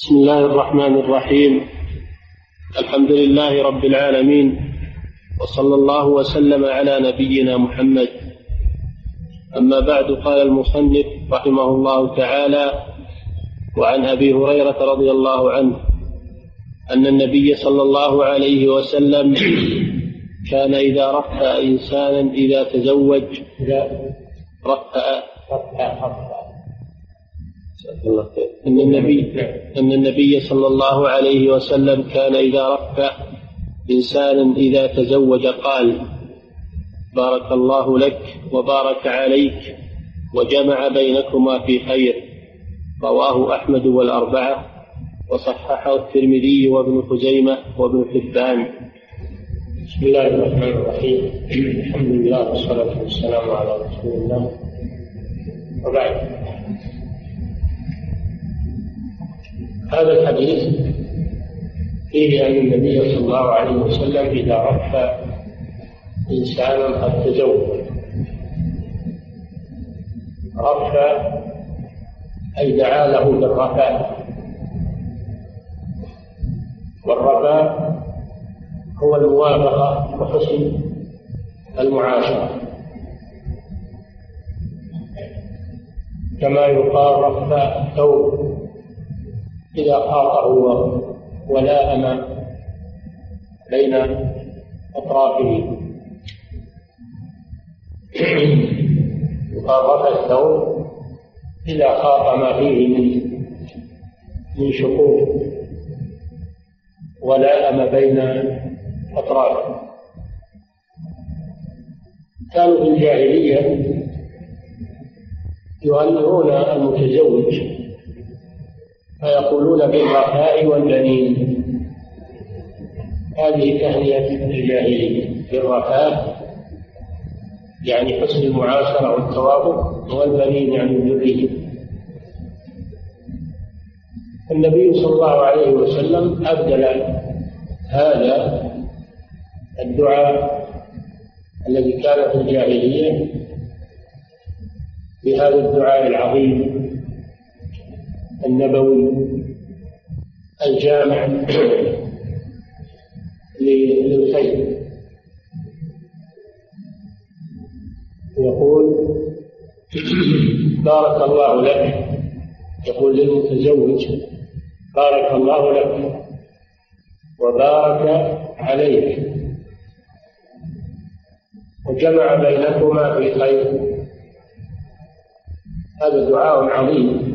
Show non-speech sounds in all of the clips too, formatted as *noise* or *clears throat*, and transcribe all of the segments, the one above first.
بسم الله الرحمن الرحيم. الحمد لله رب العالمين. وصلى الله وسلم على نبينا محمد. أما بعد قال المصنف رحمه الله تعالى وعن أبي هريرة رضي الله عنه أن النبي صلى الله عليه وسلم كان إذا رفع إنسانا إذا تزوج رفع رفع. أن النبي أن النبي صلى الله عليه وسلم كان إذا رفع إنسانا إذا تزوج قال بارك الله لك وبارك عليك وجمع بينكما في خير رواه أحمد والأربعة وصححه الترمذي وابن خزيمة وابن حبان. بسم الله الرحمن الرحيم. الحمد لله والصلاة والسلام على رسول الله. وبعد. هذا الحديث فيه أن النبي صلى الله عليه وسلم إذا رفع إنسانا قد تزوج رفع أي دعا له بالرفاء والرفاء هو الموافقة وحسن المعاشرة. كما يقال رفع الثوب. إذا خاطه ولائم بين أطرافه. يقال رفع الثوب إذا خاط ما فيه من من شقوق ولائم بين أطرافه. كانوا في الجاهلية يؤمرون المتزوج فيقولون بالرخاء والبنين هذه تهنئة الجاهلية. بالرخاء يعني حسن المعاشرة والتوافق والبنين يعني الذرية النبي صلى الله عليه وسلم أبدل هذا الدعاء الذي كان في الجاهلية بهذا الدعاء العظيم. النبوي الجامع *clears throat* للخير. يقول *clears throat* بارك الله لك. يقول للمتزوج بارك الله لك وبارك عليك. وجمع بينكما في خير. هذا دعاء عظيم.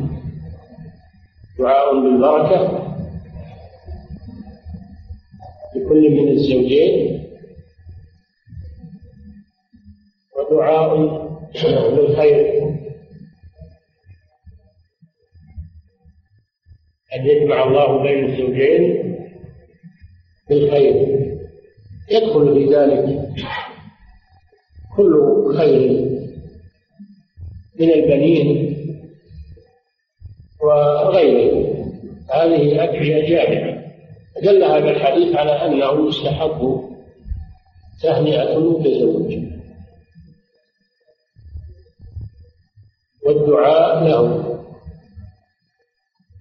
دعاء بالبركة لكل من الزوجين ودعاء بالخير أن يجمع الله بين الزوجين بالخير. يدخل في ذلك كل خير من البنين. وغيره. هذه أدعية جامعة. دل هذا الحديث على أنه يستحب تهنئة المتزوج والدعاء له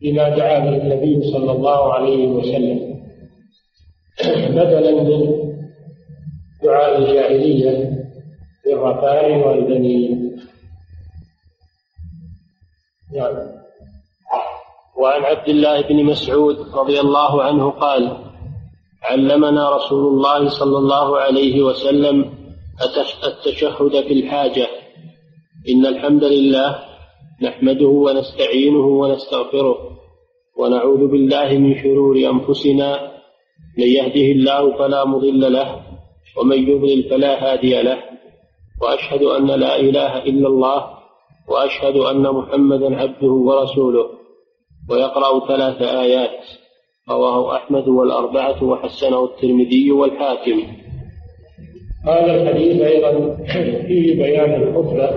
بما دعا به النبي صلى الله عليه وسلم. بدلا من دعاء الجاهلية بالرفاع والبنين. نعم. وعن عبد الله بن مسعود رضي الله عنه قال علمنا رسول الله صلى الله عليه وسلم التشهد في الحاجة. إن الحمد لله نحمده ونستعينه ونستغفره ونعوذ بالله من شرور أنفسنا. من يهده الله فلا مضل له ومن يضلل فلا هادي له. وأشهد أن لا إله إلا الله وأشهد أن محمدا عبده ورسوله. ويقرأ ثلاث آيات رواه أحمد والأربعة وحسنه الترمذي والحاكم. هذا الحديث أيضا فيه بيان الخطبة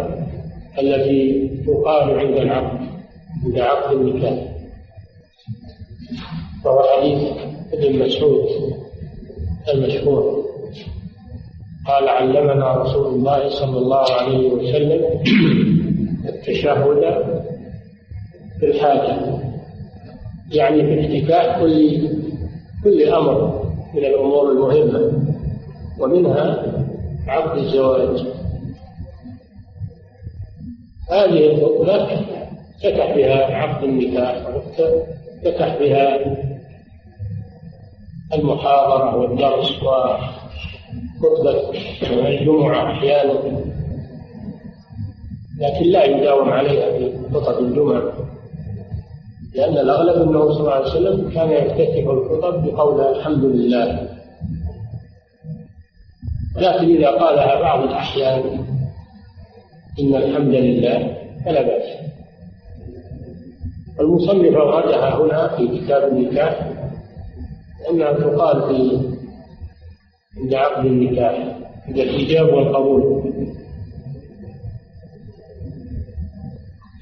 التي تقال عند العقد عند عقد النكاح. وهو حديث ابن مسعود المشهور. قال علمنا رسول الله صلى الله عليه وسلم التشهد في الحاجة. يعني في افتتاح كل كل أمر من الأمور المهمة ومنها عقد الزواج. هذه الخطبة فتح بها عقد النكاح فتح بها المحاضرة والدرس وخطبة الجمعة أحيانا لكن لا يداوم عليها في خطب الجمعة. لأن الأغلب أنه صلى الله عليه وسلم كان يفتتح الخطب بقول الحمد لله. لكن إذا قالها بعض الأحيان إن الحمد لله فلا بأس. المصنف أوردها هنا في كتاب النكاح لأنها تقال في عند عقد النكاح عند الإجابة والقبول.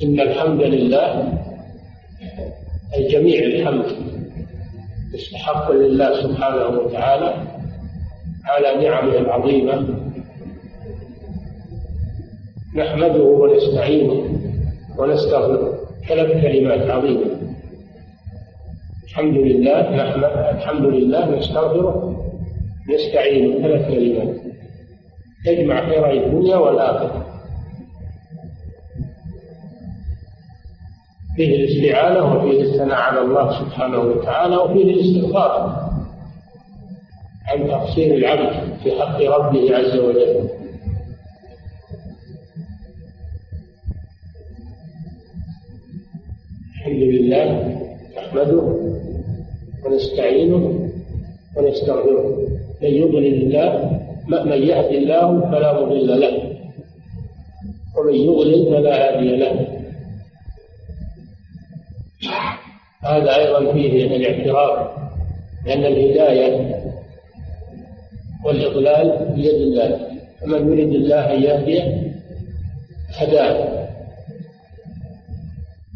إن الحمد لله أي جميع الحمد. يستحق لله سبحانه وتعالى على نعمه العظيمة. نحمده ونستعينه ونستغفره. ثلاث كلمات عظيمة. الحمد لله نحمد الحمد لله نستغفره. نستعينه. ثلاث كلمات. تجمع خيري الدنيا والآخرة. فيه الاستعانة وفيه الثناء على الله سبحانه وتعالى وفيه الاستغفار عن تقصير العبد في حق ربه عز وجل. الحمد لله نحمده ونستعينه ونستغفره. من يضلل الله من يهد الله فلا مضل له ومن يضلل فلا هادي له. هذا أيضا فيه الاعتراف لأن الهداية والإضلال بيد الله. فمن يريد الله أن يهديه هداه.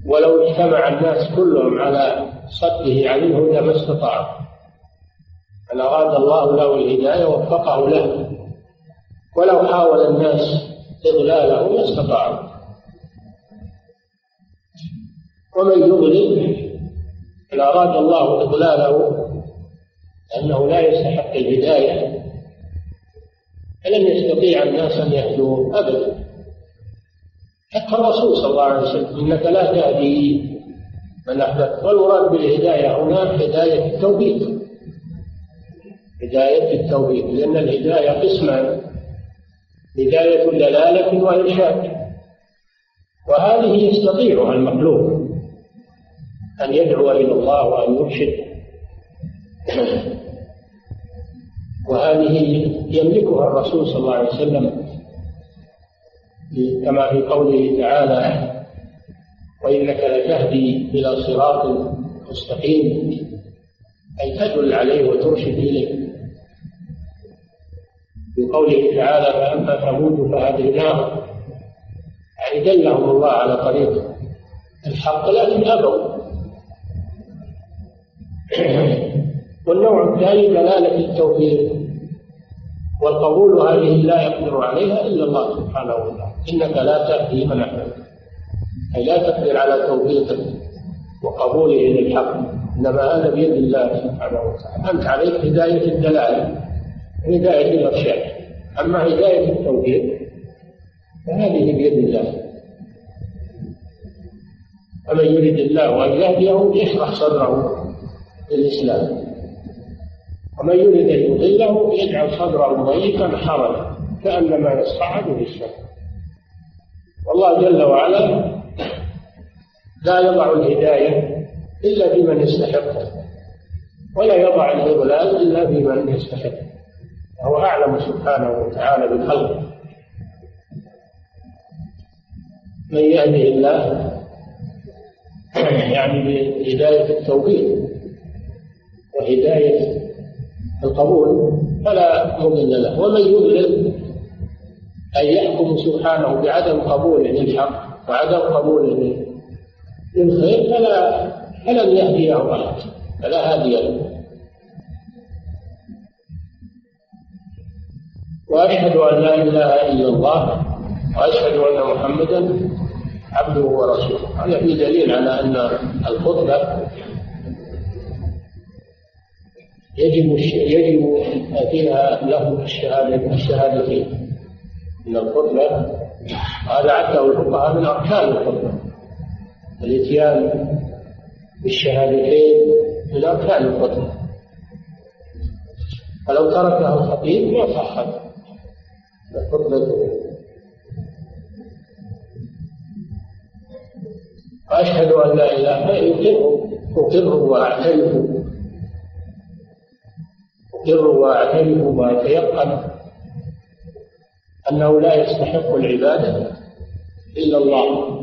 ولو اجتمع الناس كلهم على صده عن الهدى ما استطاعوا من أراد الله له الهداية وفقه له. ولو حاول الناس إضلاله ما استطاعوا ومن يضلل إن أراد الله إضلاله أنه لا يستحق الهداية فلن يستطيع الناس أن يهدوه أبدا. حتى الرسول صلى الله عليه وسلم إنك لا تهدي من أحببت. والمراد بالهداية هنا هداية التوفيق هداية التوفيق لأن الهداية قسمان هداية دلالة وإرشاد. وهذه يستطيعها المخلوق. أن يدعو إلى الله وأن يرشد. وهذه يملكها الرسول صلى الله عليه وسلم كما في قوله تعالى وإنك لتهدي إلى صراط مستقيم أي تدل عليه وترشد إليه. في قوله تعالى فأما ثمود فهديناهم. يعني دلهم الله على طريق. الحق لكن أبوا *coughs* والنوع الثاني دلالة التوفيق والقبول هذه لا يقدر عليها إلا الله سبحانه وتعالى. إنك لا تهدي من أحببت. أي لا تقدر على توفيقه وقبوله للحق. إنما هذا بيد الله سبحانه وتعالى. أنت عليك هداية الدلالة هداية الإرشاد. أما هداية التوفيق فهذه بيد الله. فمن يريد الله أن يهديه يشرح صدره. للإسلام ومن يريد أن يضله يجعل صدره ضيقا حرجا كأنما يصعد في السماء والله جل وعلا لا يضع الهداية إلا بمن يستحقها ولا يضع الإضلال إلا بمن يستحقه. وهو أعلم سبحانه وتعالى بالخلق. من يهده الله يعني بهداية التوفيق وهداية القبول فلا مضل له. ومن يضلل أن يحكم سبحانه بعدم قبوله للحق وعدم قبوله للخير فلا فلن يهديه أحد فلا هادي له. وأشهد أن لا إله إلا الله وأشهد أن محمدا عبده ورسوله. هذا في دليل على أن الخطبة يجب يجب فيها له الشهادة الشهادتين من الخطبة هذا عده الفقهاء من أركان الخطبة الإتيان بالشهادتين من أركان الخطبة فلو تركها الخطيب ما صحت الخطبة وأشهد أن لا إله إلا الله. أقر وأعترف أقر وأعترف وأتيقن أنه لا يستحق العبادة إلا الله.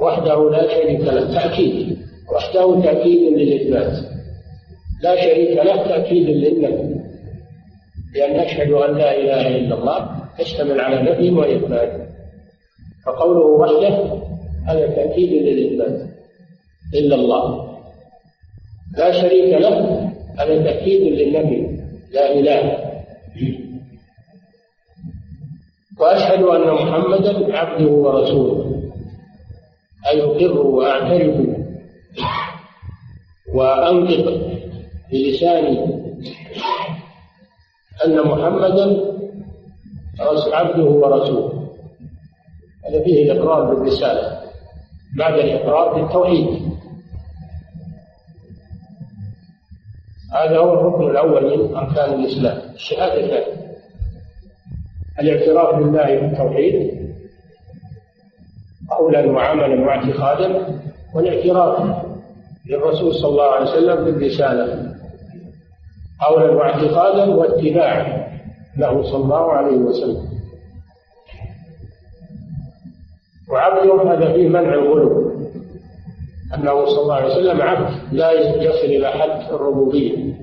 وحده لا شريك له تأكيد. وحده تأكيد للإثبات. لا شريك له تأكيد للنفي لأن نشهد أن لا إله إلا الله تشتمل على نفي وإثبات. فقوله وحده هذا تأكيد للإثبات. إلا الله. لا شريك له هذا تأكيد للنبي لا إله. وأشهد أن محمدا عبده ورسوله. أي أقر وأعترف وأنطق بلساني أن محمدا عبده ورسوله. هذا فيه الإقرار بالرسالة. بعد الإقرار بالتوحيد. هذا هو الركن الأول من أركان الإسلام. الشهادتان الاعتراف بالله بالتوحيد. قولا وعملا واعتقادا. والاعتراف للرسول صلى الله عليه وسلم بالرسالة. قولا واعتقادا واتباعا له صلى الله عليه وسلم. وعبد هذا فيه منع الغلو. أنه صلى الله عليه وسلم عبد لا يصل إلى حد الربوبية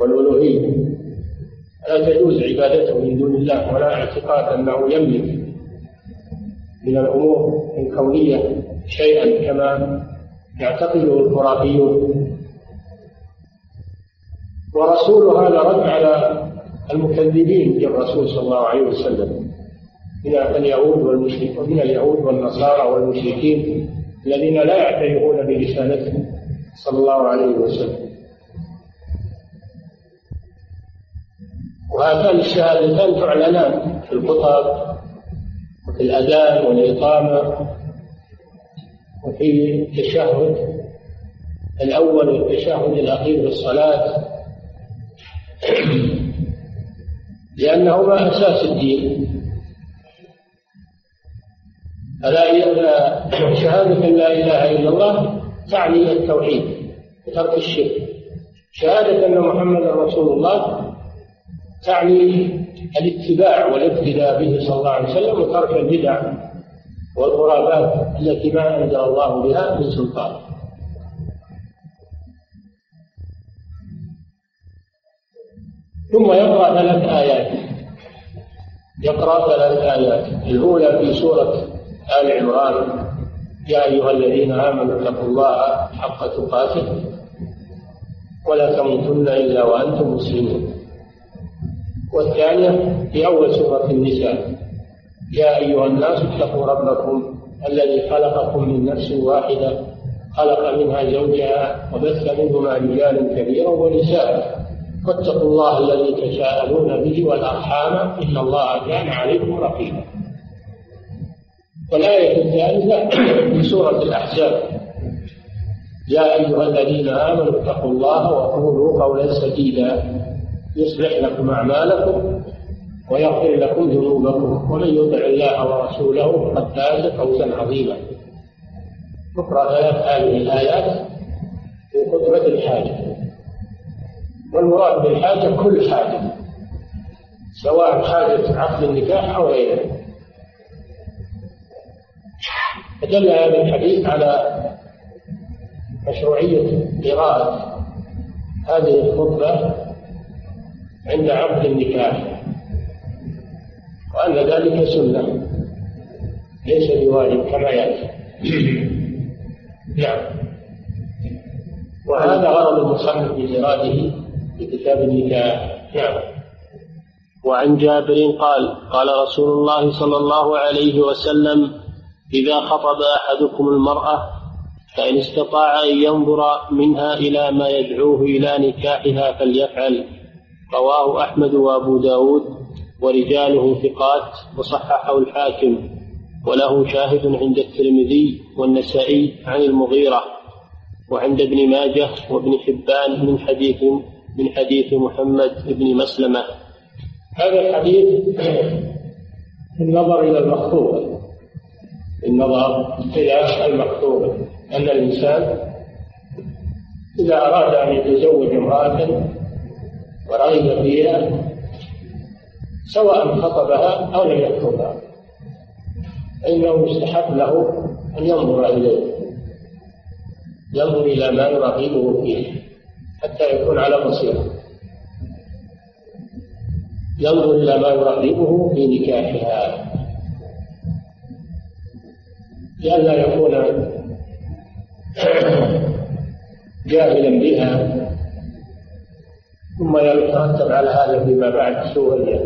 والألوهية. لا تجوز عبادته من دون الله ولا اعتقاد أنه يملك من الأمور الكونية شيئا كما يعتقده الخرافيون. ورسول هذا رد على المكذبين بالرسول صلى الله عليه وسلم من اليهود والمشركين ومن اليهود والنصارى والمشركين. الذين لا يعترفون برسالته صلى الله عليه وسلم. وهاتان الشهادتان تعلنان في الخطب وفي الأذان والإقامة وفي التشهد الأول والتشهد الأخير في الصلاة. لأنهما أساس الدين. ألا شهادة لا إله إلا الله تعني التوحيد وترك الشرك. شهادة أن محمدا رسول الله تعني الاتباع والاقتداء به صلى الله عليه وسلم وترك البدع والغرابات التي ما أنزل الله بها من سلطان. ثم يقرأ ثلاث آيات. يقرأ ثلاث آيات. الأولى في سورة آل عمران يا أيها الذين آمنوا اتقوا الله حق تقاته ولا تموتن إلا وأنتم مسلمون. والثانية في أول سورة النساء يا أيها الناس اتقوا ربكم الذي خلقكم من نفس واحدة خلق منها زوجها وبث منهما رجالا كثيرا ونساء. واتقوا الله الذي تساءلون به والأرحام إن الله كان عليكم رقيبا. والآية الثالثة في سورة الأحزاب. يا أيها الذين آمنوا اتقوا الله وقولوا قولا سديدا. يصلح لكم أعمالكم ويغفر لكم ذنوبكم. ومن يطع الله ورسوله فقد فاز فوزا عظيما. نقرأ هذه الآيات في خطبة الحاجة. والمراد بالحاجة كل حاجة سواء حاجة عقد النكاح أو غيره فدل هذا الحديث على مشروعية قراءة هذه الخطبة عند عقد النكاح وأن ذلك سنة ليس بواجب كما يأتي. *clears throat* نعم. وهذا غرض المصنف بإراده في كتاب النكاح. نعم. وعن جابر قال قال رسول الله صلى الله عليه وسلم إذا خطب أحدكم المرأة فإن استطاع أن ينظر منها إلى ما يدعوه إلى نكاحها فليفعل. رواه أحمد وأبو داود ورجاله ثقات وصححه الحاكم. وله شاهد عند الترمذي والنسائي عن المغيرة. وعند ابن ماجه وابن حبان من حديث من حديث محمد بن مسلمة. هذا الحديث في النظر إلى المخطوبة. النظر إلى المخطوبة أن الإنسان إذا أراد أن يتزوج امرأة ورغب فيها سواء خطبها أو لم يخطبها فإنه يستحب له أن ينظر إليه ينظر إلى ما يرغبه فيه حتى يكون على بصيرة. ينظر إلى ما يرغبه في نكاحها. لئلا يكون جاهلا بها ثم يترتب على هذا فيما بعد سوء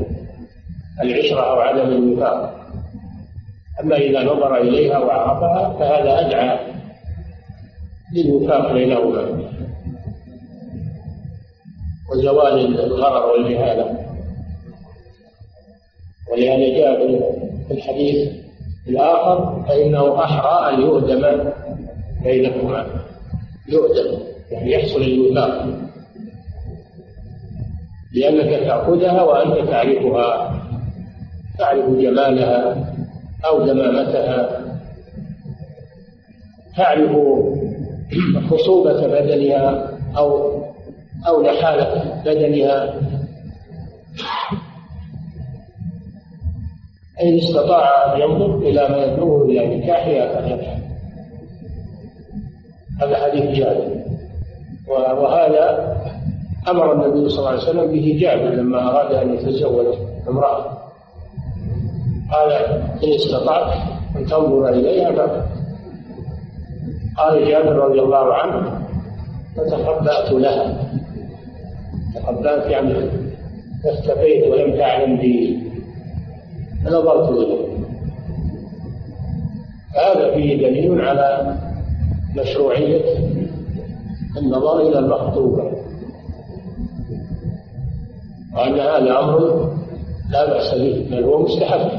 العشرة أو عدم الوفاق. أما إذا نظر إليها وعرفها فهذا أدعى للوفاق بينهما وزوال الغرر والجهالة. ولهذا جاء في الحديث الآخر فإنه أحرى أن يؤدم بينهما يؤدم يعني يحصل الوفاق. لأنك تأخذها وأنت تعرفها تعرف جمالها أو دمامتها. تعرف خصوبة بدنها أو أو نحالة بدنها. إن استطاع أن ينظر إلى ما يدعوه إلى نكاحها فليفعل هذا حديث جابر. وهذا أمر النبي صلى الله عليه وسلم به جابر لما أراد أن يتزوج امرأة. قال إن استطعت أن تنظر إليها فافعل قال جابر رضي الله عنه فتخبأت لها. تخبأت يعني اختفيت ولم تعلم بي فنظرت إليه هذا فيه دليل على مشروعية النظر إلى المخطوبة. وأن هذا أمر لا بأس به بل هو مستحب.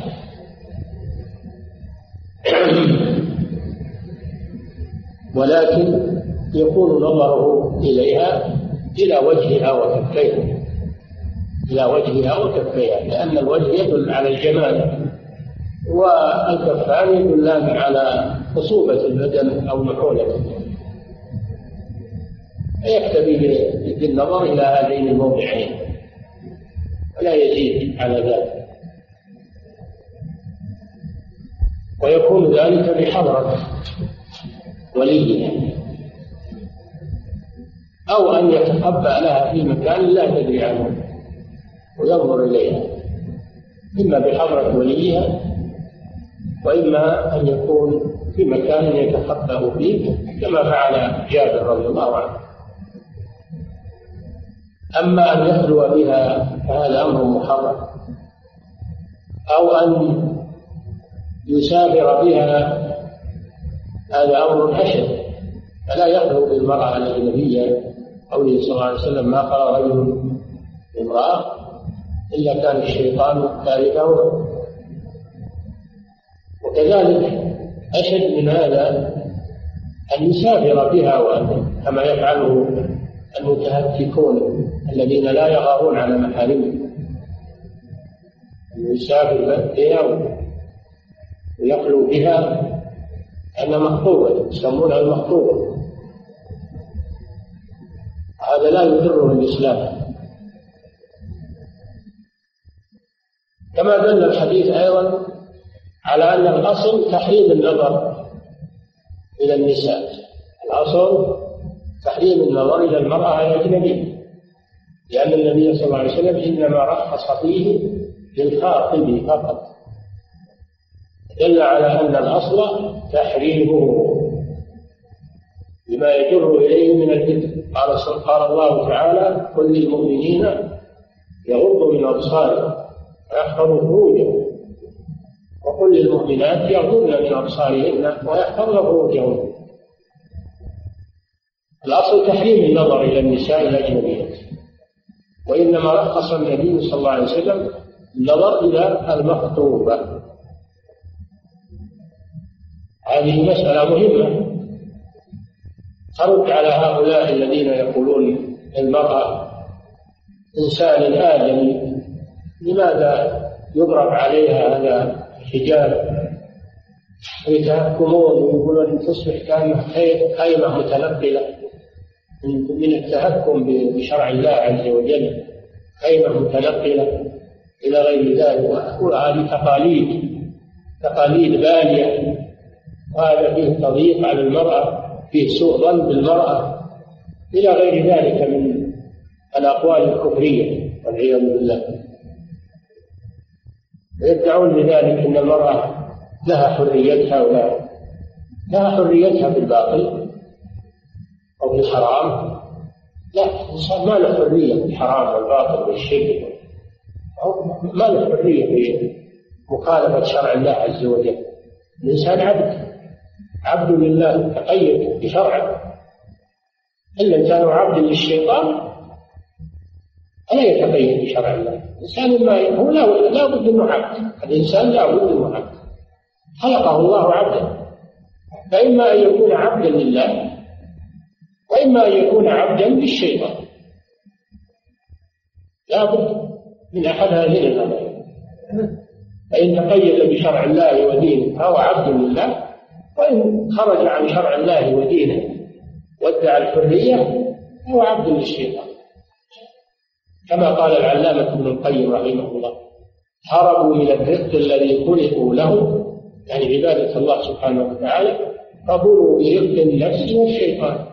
ولكن يكون نظره إليها إلى وجهها وكفيها إلى وجهها وكفيها لأن الوجه يدل على الجمال والكفان يدلان على خصوبة البدن أو نحولته فيكتفي بالنظر إلى هذين الموضعين ولا يزيد على ذلك. ويكون ذلك بحضرة وليها أو أن يتخبأ لها في مكان لا تدري عنه. وينظر إليها. إما بحضرة وليها وإما أن يكون في مكان يتخبأ فيه كما فعل جابر رضي الله عنه. أما أن يخلو بها فهذا أمر محرم. أو أن يسافر بها هذا أمر أشد فلا يخلو بالمرأة الأجنبية قوله صلى الله عليه وسلم ما قال رجل امرأة إلا كان الشيطان ثالثه وكذلك أشد من هذا أن يسافر بها كما يفعله المتهتكون الذين لا يغارون على محارمهم يسافر بها ويخلو بها أنها مخطوبة يسمونها المخطوبة. هذا لا يضره الإسلام. كما دل الحديث أيضا على أن الأصل تحريم النظر إلى النساء. الأصل تحريم النظر إلى المرأة الأجنبية لأن النبي صلى الله عليه وسلم إنما رخص فيه للخاطب فقط. دل على أن الأصل تحريمه لما يجر إليه من الفتن قال قال الله تعالى قل للمؤمنين يغضوا من أبصارهم ويحفظوا فروجهم وقل للمؤمنات يغضن من أبصارهن ويحفظن فروجهن الأصل تحريم النظر إلى النساء الأجنبيات. وإنما رخص النبي صلى الله عليه وسلم النظر إلى المخطوبة. هذه مسألة مهمة. ترد على هؤلاء الذين يقولون المرأة إنسان آدمي لماذا يضرب عليها هذا الحجاب؟ ويتهكمون ويقولون تصبح كأنها خيمة متنقلة. من التهكم بشرع الله عز وجل خيمة متنقلة إلى غير ذلك. وهذه تقاليد تقاليد بالية وهذا فيه تضييق على المرأة فيه سوء ظن بالمرأة. إلى غير ذلك من الأقوال الكفرية والعياذ بالله. ويدعون بذلك أن المرأة لها حريتها ولا لها حريتها في الباطل أو في الحرام لا الإنسان ما له حرية في الحرام والباطل والشرك. ما له حرية في مخالفة شرع الله عز وجل. الإنسان عبد. عبد لله تقيد بشرعه. إلا كانوا عبد للشيطان فلا يتقيد بشرع الله. الإنسان ما هو لا, لا بد أنه عبد الإنسان لا بد أنه عبد خلقه الله عبدا. فإما أن يكون عبدا لله وإما أن يكون عبدا للشيطان. لا بد من أحد هذين الأمرين فإن تقيد بشرع الله ودينه فهو عبد لله وإن خرج عن شرع الله ودينه وادعى الحرية فهو عبد للشيطان. كما قال العلامة ابن القيم رحمه الله هربوا من الرزق الذي خلقوا له يعني عبادة الله سبحانه وتعالى قبولوا برزق النفس والشيطان.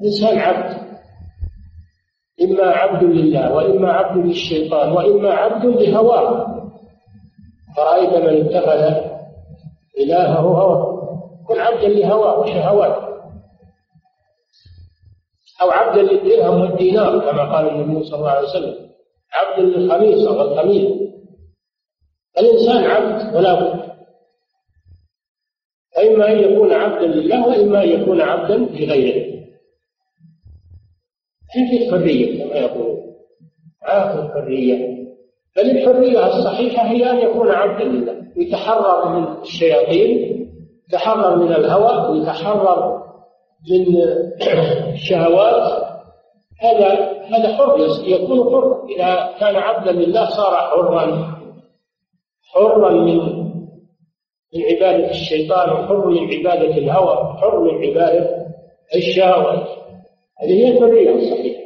الإنسان عبد إما عبد لله وإما عبد للشيطان وإما عبد لهواه. فرأيت من اتخذ إلهه هوى كن عبدا لهواه وشهواته أو عبدا للدرهم والدينار كما قال النبي صلى الله عليه وسلم. عبد للخميصة والخميل الإنسان عبد ولا بد. فإما أن يكون عبدا لله وإما أن يكون عبدا لغيره. في حرية كما يقولون؟ عاف الحرية. بل الحرية الصحيحة هي أن يكون عبدا لله. يتحرر من الشياطين يتحرر من الهوى ويتحرر من الشهوات هذا هذا حر يكون حر. إذا كان عبدا لله صار حرا حرا من من عبادة الشيطان وحر من عبادة الهوى حر من عبادة الشهوات. هذه هي الحرية الصحيحة.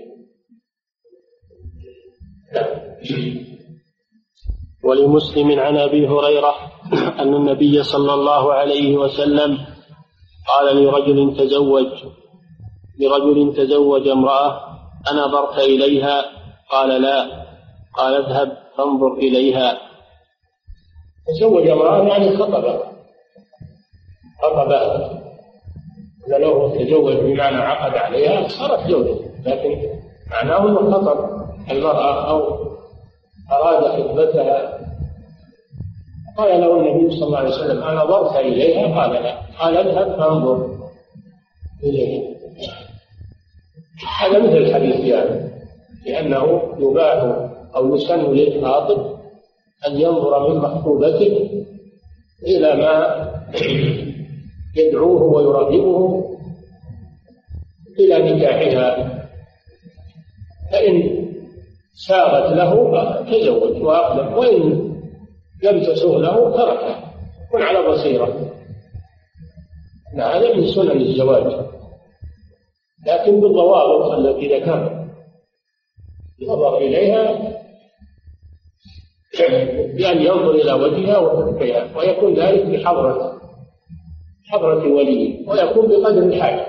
ولمسلم عن أبي هريرة أن النبي صلى الله عليه وسلم قال لرجل تزوج لرجل تزوج امرأة انظرت إليها؟ قال لا. قال اذهب فانظر إليها. تزوج امرأة يعني خطبها خطبها لو تزوج بمعنى عقد عليها صارت زوجة لكن معناه إنه خطب المرأة أو أراد خطبتها. قال له النبي صلى الله عليه وسلم أنظرت إليها قال لا. قال اذهب فانظر إليها هذا مثل الحديث يعني لأنه يباح أو يسن للخاطب أن ينظر من مخطوبته إلى ما يدعوه ويرغبه إلى نكاحها. فإن ساغت له تزوج وأقدم. وإن لم تسوغ له تركها كن على بصيرة. هذا من سنن الزواج. لكن بالضوابط التي ذكرنا ينظر إليها بأن ينظر إلى وجهها وكفيها ويكون ذلك بحضرة حضرة وليه ويكون بقدر الحاجة.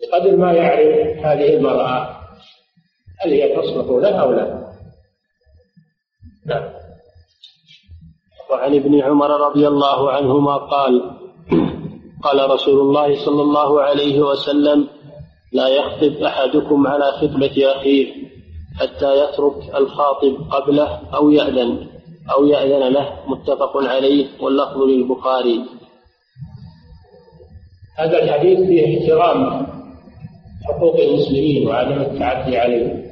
بقدر ما يعرف هذه المرأة هل هي تصلح له أو لا. نعم. وعن ابن عمر رضي الله عنهما قال قال رسول الله صلى الله عليه وسلم لا يخطب أحدكم على خطبة أخيه حتى يترك الخاطب قبله أو يأذن أو يأذن له. متفق عليه واللفظ للبخاري. هذا الحديث فيه احترام حقوق المسلمين وعدم التعدي عليهم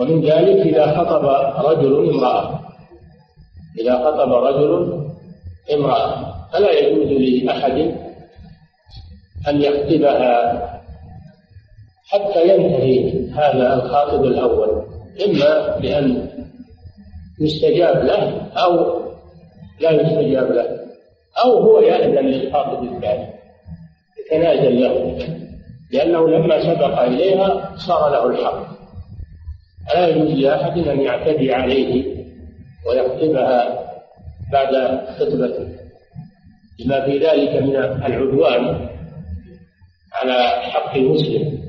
ومن ذلك إذا خطب رجل امرأة. إذا خطب رجل امرأة. فلا يجوز لأحد أن يخطبها حتى ينتهي هذا الخاطب الأول إما بأن يستجاب له أو لا يستجاب له أو هو يأذن للخاطب الثاني يتنازل له لأنه لما سبق إليها صار له الحق. لا يجوز لأحد أن يعتدي عليه ويخطبها بعد خطبته. لما في ذلك من العدوان على حق المسلم.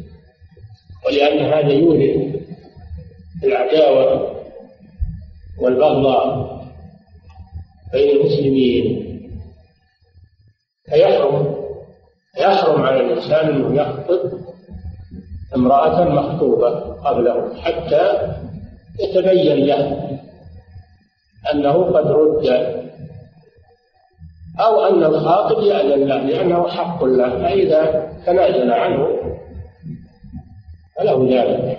ولأن هذا يورث العداوة والبغضاء بين المسلمين. فيحرم يحرم على الإنسان أنه يخطب امرأة مخطوبة قبله حتى يتبين له أنه قد رد أو أن الخاطب يأذن له لأنه حق له فإذا تنازل عنه فله ذلك.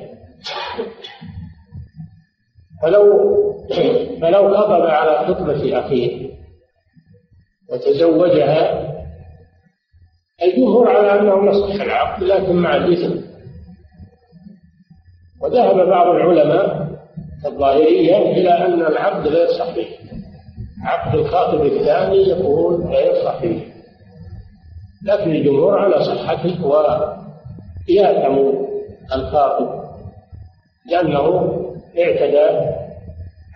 فلو *clears throat* فلو خطب على خطبة أخيه وتزوجها الجمهور على أنه يصح العقد لكن مع الإثم. وذهب بعض العلماء الظاهرية إلى أن العقد غير صحيح. عقد الخاطب الثاني يكون غير صحيح. لكن الجمهور على صحته ويأثم الخاطب لأنه اعتدى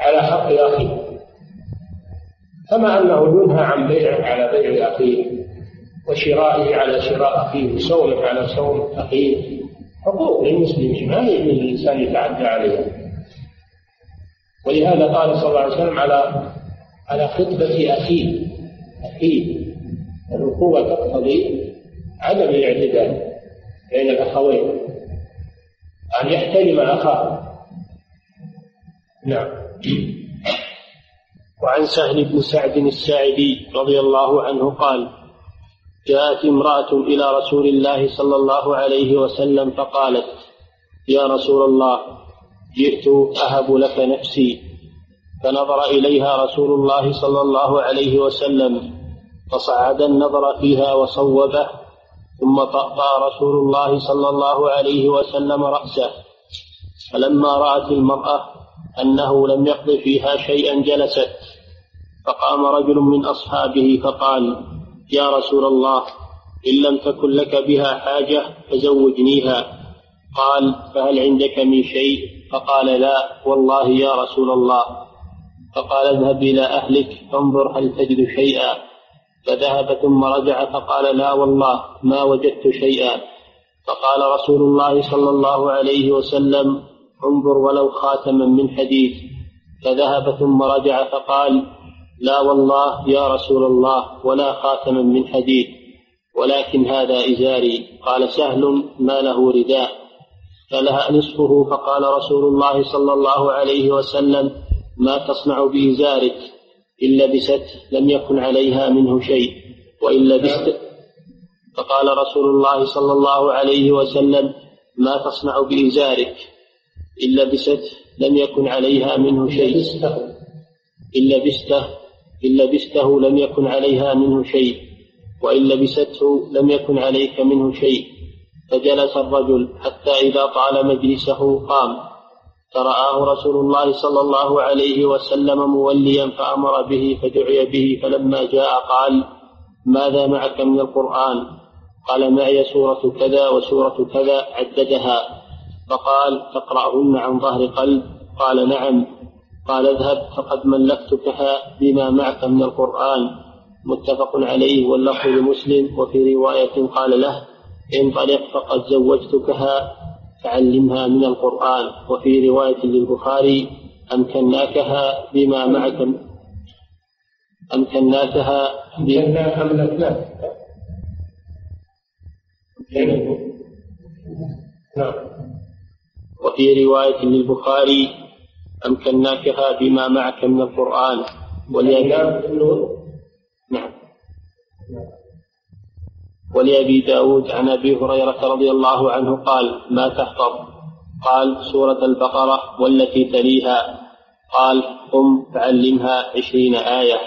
على حق أخيه. كما أنه ينهى عن بيعه على بيع أخيه وشرائه على شراء أخيه وصومه على صوم أخيه. حقوق للمسلمين ما يجوز للإنسان يتعدى عليها. ولهذا قال صلى الله عليه وسلم على على خطبة أخيه أخيه الأخوة تقتضي عدم الاعتداء بين الأخوين أن يحترم أخاه. نعم. وعن سهل بن سعد الساعدي رضي الله عنه قال جاءت امرأة إلى رسول الله صلى الله عليه وسلم فقالت يا رسول الله جئت أهب لك نفسي. فنظر إليها رسول الله صلى الله عليه وسلم فصعد النظر فيها وصوبه ثم طأطأ رسول الله صلى الله عليه وسلم رأسه. فلما رأت المرأة أنه لم يقض فيها شيئا جلست فقام رجل من أصحابه فقال يا رسول الله إن لم تكن لك بها حاجة فزوجنيها. قال فهل عندك من شيء؟ فقال لا والله يا رسول الله. فقال اذهب إلى أهلك فانظر هل تجد شيئا. فذهب ثم رجع فقال لا والله ما وجدت شيئا. فقال رسول الله صلى الله عليه وسلم انظر ولو خاتما من حديد. فذهب ثم رجع فقال لا والله يا رسول الله ولا خاتما من حديد ولكن هذا إزاري. قال سهل ما له رداء. فلها نصفه فقال رسول الله صلى الله عليه وسلم ما تصنع بإزارك إن لبست لم يكن عليها منه شيء وإن لبست فقال رسول الله صلى الله عليه وسلم ما تصنع بإزارك إن لبست لم يكن عليها منه شيء. إن لبسته إن لبسته لم يكن عليها منه شيء وإن لبسته لم يكن عليك منه شيء. فجلس الرجل حتى إذا طال مجلسه قام. فرآه رسول الله صلى الله عليه وسلم موليا فأمر به فدعي به فلما جاء قال ماذا معك من القرآن؟ قال معي سورة كذا وسورة كذا عددها. فقال تقرأهن عن ظهر قلب؟ قال نعم. قال اذهب فقد ملكتكها بما معك من القرآن. متفق عليه واللفظ لمسلم. وفي رواية قال له انطلق فقد زوجتكها فعلمها من القرآن. وفي رواية للبخاري أمكناكها بما معك أمكناكها أملكناك نعم. وفي رواية للبخاري أمكناكها بما معك من القرآن ولأن نعم. ولأبي داود عن أبي هريرة رضي الله عنه قال ما تحفظ قال سورة البقرة والتي تليها. قال قم فعلمها عشرين آية.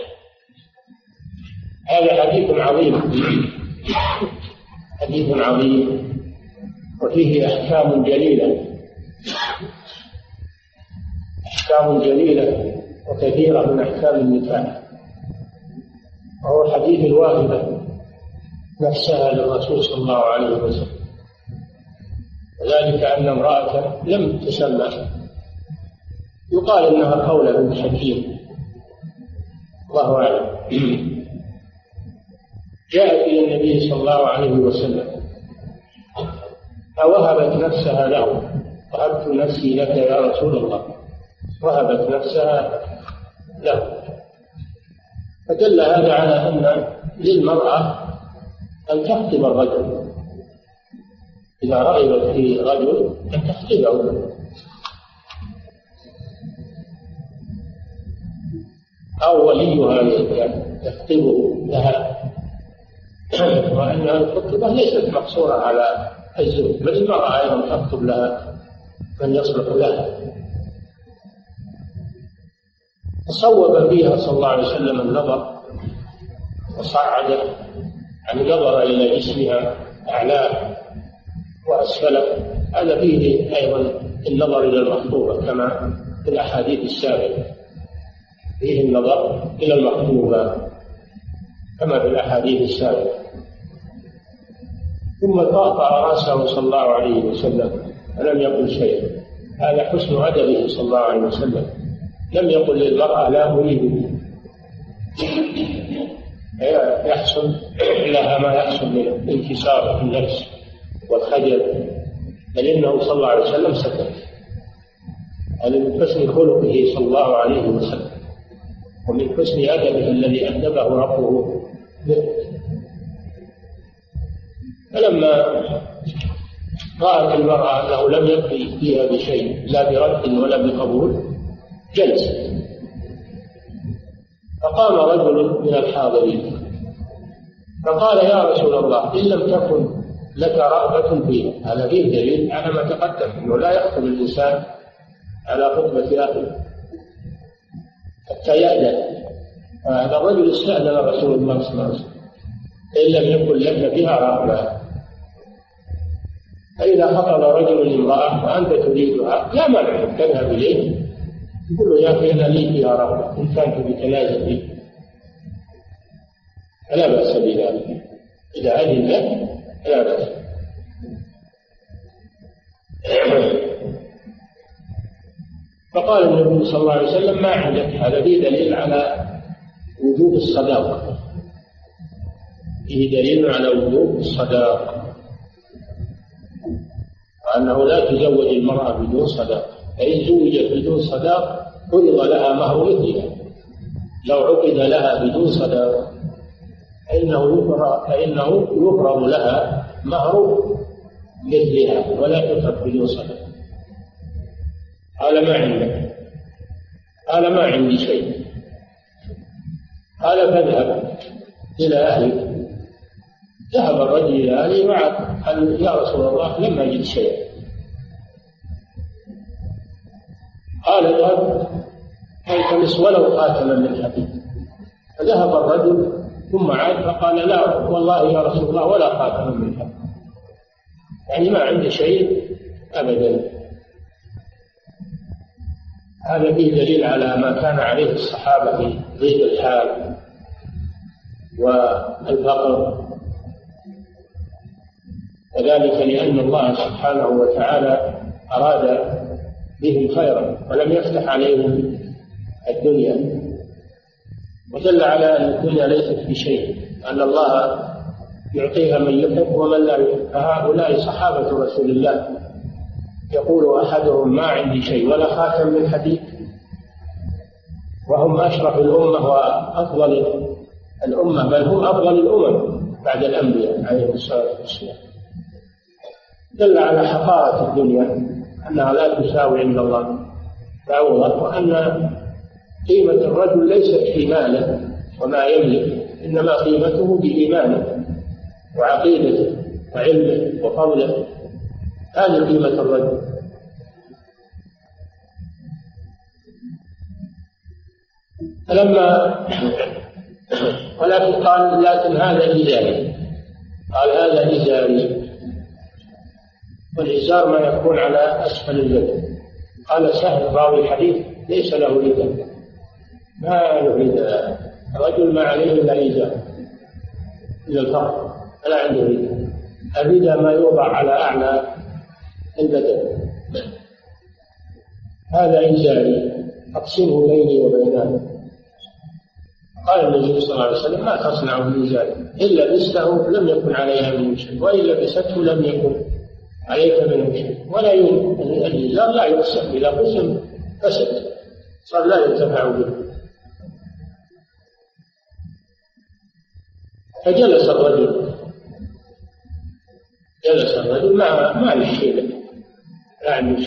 هذا حديث عظيم. حديث عظيم. وفيه أحكام جليلة. أحكام جليلة وكثيرة من أحكام النكاح. وهو حديث الواهبة نفسها للرسول صلى الله عليه وسلم. وذلك أن امرأة لم تسمى. يقال إنها قولة بنت حكيم. الله أعلم. جاءت إلى النبي صلى الله عليه وسلم. فوهبت نفسها له. وهبت نفسي لك يا رسول الله. وهبت نفسها. له فدل هذا على أن للمرأة أن تخطب الرجل. إذا رغبت في رجل أن تخطبه. أو وليها يخطبه لها. وأن الخطبة ليست مقصورة على الزوج بل المرأة أيضا تخطب لها من يصلح لها. فصوب فيها صلى الله عليه وسلم النظر وصعد يعني نظر إلى جسمها أعلاه وأسفله. هذا فيه أيضا النظر إلى المخطوبة كما في الأحاديث السابقة. فيه النظر إلى المخطوبة كما في الأحاديث السابقة. ثم طاطا رأسه صلى الله عليه وسلم. ولم يقل شيئا؟ هذا حسن أدبه صلى الله عليه وسلم. لم يقل للمرأة لا أريد. يحصل لها ما يحصل من انكسار في النفس والخجل. بل إنه صلى الله عليه وسلم سكت. هذا من حسن خلقه صلى الله عليه وسلم. ومن حسن أدبه الذي أدبه ربه. به فلما رأت المرأة أنه لم يبقي فيها بشيء لا برد ولا بقبول جلست فقام رجل من الحاضرين. فقال يا رسول الله إن لم تكن لك رغبة فيها هذا فيه دليل على ما تقدم أنه لا يخطب الإنسان على خطبة أخيه. حتى يأذن. هذا الرجل استأذن رسول الله صلى الله عليه وسلم. إن لم يكن لك بها رغبة. فإذا خطب رجل امرأة وأنت تريدها لا مانع تذهب إليه. يقول له يا أخي أنا لي فيها رغبة إن كانت بتنازل لي فلا بأس بذلك. إذا أذن لك فلا بأس. فقال النبي صلى الله عليه وسلم ما عندك هذا؟ فيه دليل على وجوب الصداقة فيه دليل على وجوب الصداقة وأنه لا تزوج المرأة بدون صداقة فإن زوجت بدون صداقة فرض لها مهر مثلها لو عقد لها بدون صداقة فإنه يفرض فإنه يفرض لها مهر مثلها ولا تترك بدون صداقة قال ما عندك؟ قال ما عندي شيء. قال فاذهب إلى أهلك. ذهب الرجل إلى أهله وعد قال يا رسول الله لم أجد شيئا. قال اذهب فالتمس ولو خاتما من حديد فذهب الرجل ثم عاد فقال لا والله يا رسول الله ولا خاتما من حديد يعني ما عنده شيء أبدا. هذا فيه دليل على ما كان عليه الصحابة في ضيق الحال والفقر. وذلك لأن الله سبحانه وتعالى أراد بهم خيرا ولم يفتح عليهم الدنيا. ودل على أن الدنيا ليست بشيء أن الله يعطيها من يحب ومن لا يحب فهؤلاء صحابة رسول الله. يقول أحدهم ما عندي شيء ولا خاتم من حديد. وهم أشرف الأمة وأفضل الأمة بل هم أفضل الأمم بعد الأنبياء عليهم الصلاة والسلام. دل على حقارة الدنيا. أنها لا تساوي عند الله. تعوضا وأن قيمة الرجل ليست في ماله وما يملك إنما قيمته بإيمانه وعقيدته وعلمه وفضله. هذه قيمة الرجل. فلما ولكن قال لكن هذا إزاري قال هذا إزاري والإزار ما يكون على أسفل اليد. قال سهل راوي الحديث ليس له رداء ما له رداء الرجل ما عليه إلا إزار. إلا الفرق لا عنده رداء الرداء ما يوضع على أعلى البدن. هذا إزاري. أقسمه بيني وبينه. قال النبي صلى الله عليه وسلم ما تصنع بإزاري إن لبسته لم يكن عليها منه شيء وإن لبسته لم يكن. عليك منه شيء ولا يمكن الإزار لا يقسم. إذا قسم فسد. صار لا ينتفع به. فجلس الرجل. جلس الرجل ما له شيء لا عنده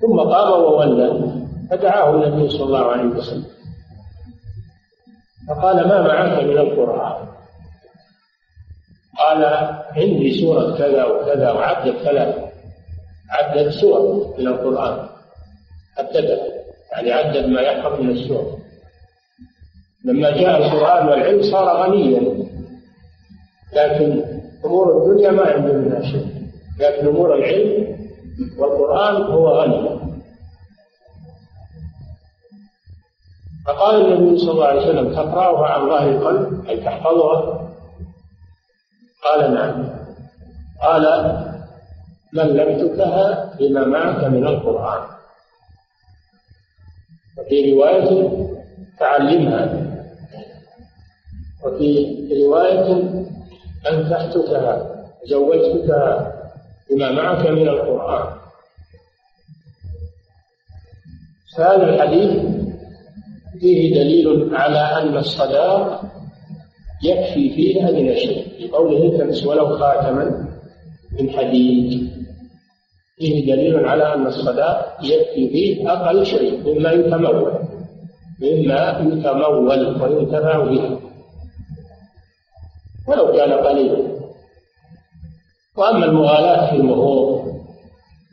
ثم قام وولى. فدعاه النبي صلى الله عليه وسلم. فقال ما معك من القرآن؟ قال عندي سورة كذا وكذا وعدت ثلاث عدت سور من القرآن. عددها يعني عدد ما يحفظ من السور. لما جاء القرآن والعلم صار غنيا. لكن أمور الدنيا ما عنده منها شيء. لكن أمور العلم والقرآن هو غني. فقال النبي صلى الله عليه وسلم تقرأها عن ظهر القلب أي تحفظها. قال نعم. قال ملكتكها بما معك من القرآن. وفي رواية تعلمها. وفي رواية أنكحتكها زوجتكها بما معك من القرآن. فهذا الحديث فيه دليل على أن الصداق يكفي فيه أدنى شيء بقوله تمس ولو خاتما من حديد. فيه دليل على أن الصداق يكفي فيه أقل شيء مما يتمول مما يتمول وينتفع به. ولو كان قليلا. وأما المغالاة في المهور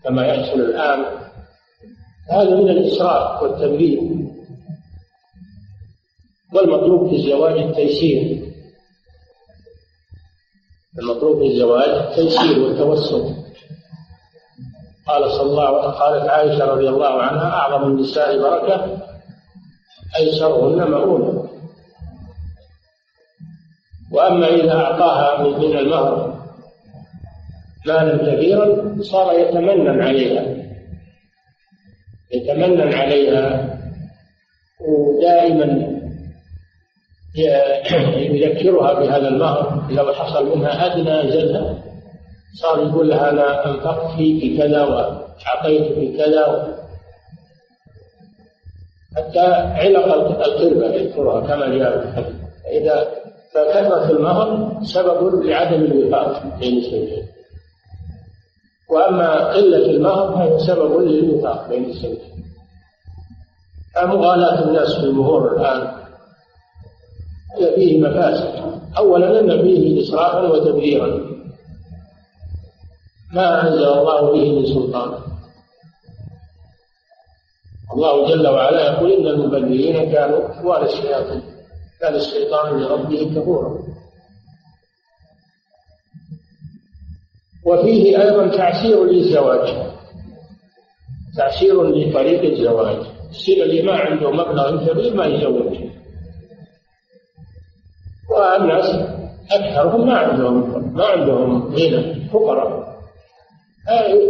كما يحصل الآن هذا من الإسراف والتبذير والمطلوب في الزواج التيسير. المطلوب في الزواج التيسير والتوسط قال صلى الله قالت عائشة رضي الله عنها أعظم النساء بركة أيسرهن مؤونة وأما إذا أعطاها من المهر مالا كثيرا صار يتمنن عليها. يتمنن عليها ودائما *coughs* يذكرها بهذا المهر. لو حصل منها أدنى زلة صار يقول لها أنا انفقت فيك كذا واعطيتك كذا. حتى علق القربة يذكرها كما جاء في الحديث فإذا فكثرة المهر سبب لعدم الوفاق بين الزوجين. وأما قلة المهر فهي سبب للوفاق بين الزوجين. فمغالاة الناس في المهور الآن؟ هي فيه مفاسد. أولا أن فيه إسرافا وتبذيرا. ما أنزل الله به من سلطان. الله جل وعلا يقول إن المبذرين كانوا إخوان الشياطين. كان الشيطان لربه كفورا. وفيه أيضا تعسير للزواج. تعسير لطريق الزواج. يصير اللي ما عنده مبلغ كبير ما يزوج. والناس أكثرهم ما عندهم ما عندهم غنى فقراء.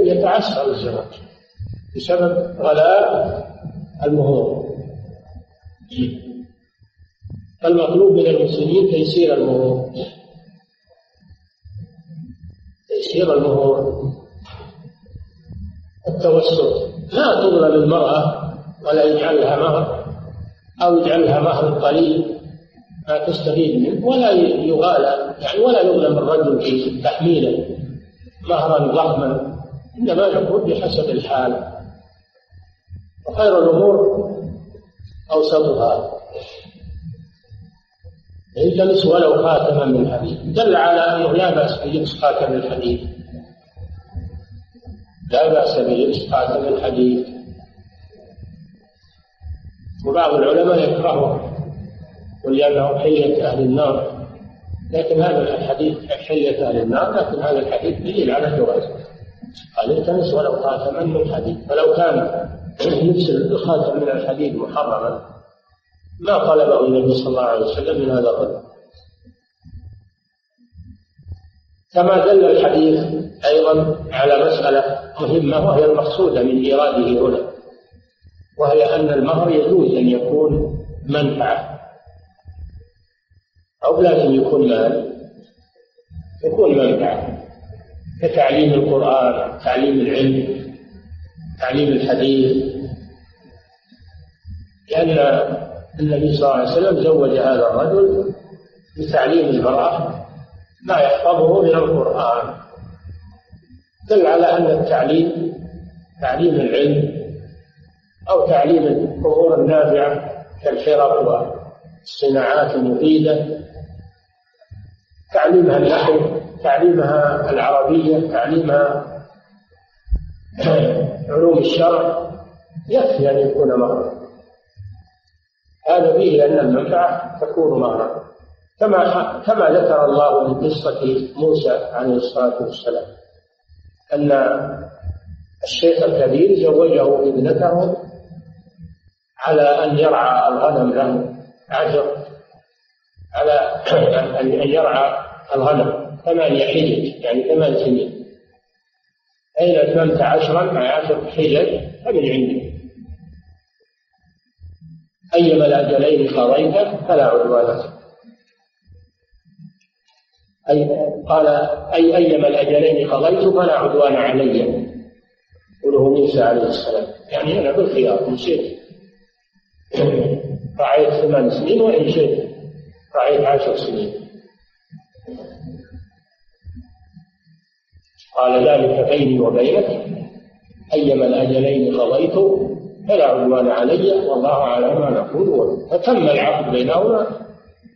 يتعسر الزواج بسبب غلاء المهور. فالمطلوب من المسلمين تيسير المهور. تيسير المهور. التوسط. لا تظلم المرأة ولا يجعلها مهر أو يجعلها مهر قليل. تستفيد منه ولا يغالى يعني ولا يظلم الرجل في تحميله. مهرا ضخما إنما يكون بحسب الحال. وخير الأمور أوسطها. التمس ولو خاتما من حديد. دل على أنه لا بأس بلبس خاتم الحديد. لا بأس بلبس خاتم الحديد. وبعض العلماء يكرهه. ولأنه حية أهل النار. لكن هذا الحديث حية أهل النار لكن هذا الحديث دليل على جوازه قال التمس ولو خاتما من حديد فلو كان لبس الخاتم من الحديد محرما ما طلبه النبي صلى الله عليه وسلم من هذا الرجل كما دل الحديث أيضا على مسألة مهمة وهي المقصودة من إيراده هنا وهي أن المهر يجوز أن يكون منفعة. أو لازم يكون مال يكون منفعة. كتعليم القرآن تعليم العلم تعليم الحديث. لأن النبي صلى الله عليه وسلم زوج هذا الرجل بتعليم المرأة ما يحفظه من القرآن. دل على أن التعليم تعليم العلم أو تعليم الأمور النافعة كالحرف والصناعات المفيدة. تعليمها النحو تعليمها العربية تعليمها علوم الشرع يكفي أن يكون مهرا هذا فيه أن المنفعة تكون مهرا كما كما ذكر الله في قصة موسى عليه الصلاة والسلام أن الشيخ الكبير زوجه ابنته على أن يرعى الغنم له عشر على أن يرعى الغنم ثمانية حجج يعني ثمان سنين فإن أتممت عشرا مع عشر حجج؟ فمن عندك أيما الأجلين قضيت؟ فلا عدوان أي قال أي أيما الأجلين قضيت فلا عدوان علي. يقوله موسى عليه السلام. يعني أنا بالخيار إن شئت. رعيت ثمان سنين وإن شئت. رعيت عشر سنين. قال ذلك بيني وبينك. أيما الأجلين قضيت فلا عدوان علي والله على ما نقول. فتم العقد بينهما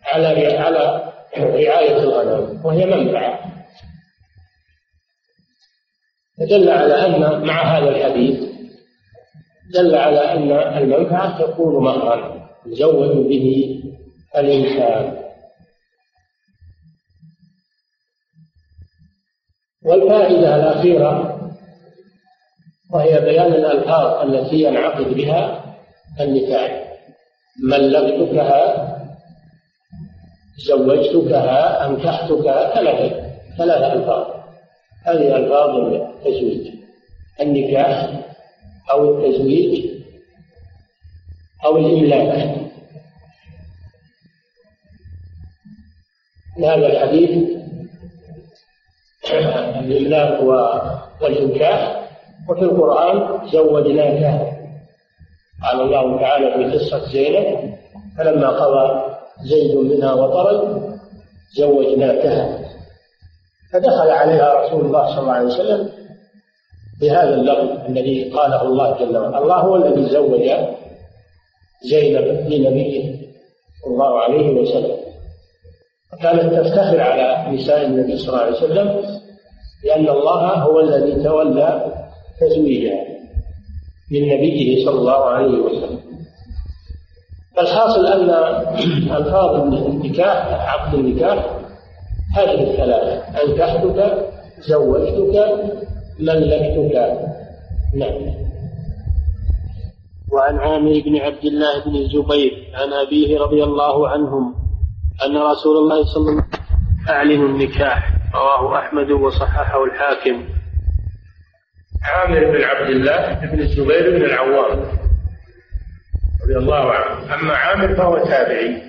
على على رعاية الغنم وهي منفعة. فدل على أن مع هذا الحديث دل على أن المنفعة تكون مهرا يزود به الإنسان. والفائدة الأخيرة وهي بيان الألفاظ التي ينعقد بها النكاح. ملكتكها زوجتكها أنكحتكها ثلاثة ثلاثة ألفاظ. هذه ألفاظ التزويج النكاح أو التزويج أو الإملاك. هذا الحديث الإملاك والإنكاح وفي القرآن زوجناك قال الله تعالى في قصة زينب فلما قضى زيد منها وطرا زوجناكها. فدخل عليها رسول الله صلى الله عليه وسلم بهذا اللفظ الذي قاله الله جل وعلا. الله هو الذي زوج زينب لنبيه صلى الله عليه وسلم. كانت تفتخر على نساء النبي صلى الله عليه وسلم لأن الله هو الذي تولى تزويجها من نبيه صلى الله عليه وسلم. فالحاصل أن ألفاظ النكاح عقد النكاح هذه الثلاثة أنكحتك زوجتك ملكتك. نعم. وعن عامر بن عبد الله بن الزبير عن أبيه رضي الله عنهم أن رسول الله صلى الله عليه وسلم أعلن النكاح رواه أحمد وصححه الحاكم. عامر بن عبد الله بن الزبير بن العوام رضي الله عنه. أما عامر فهو تابعي.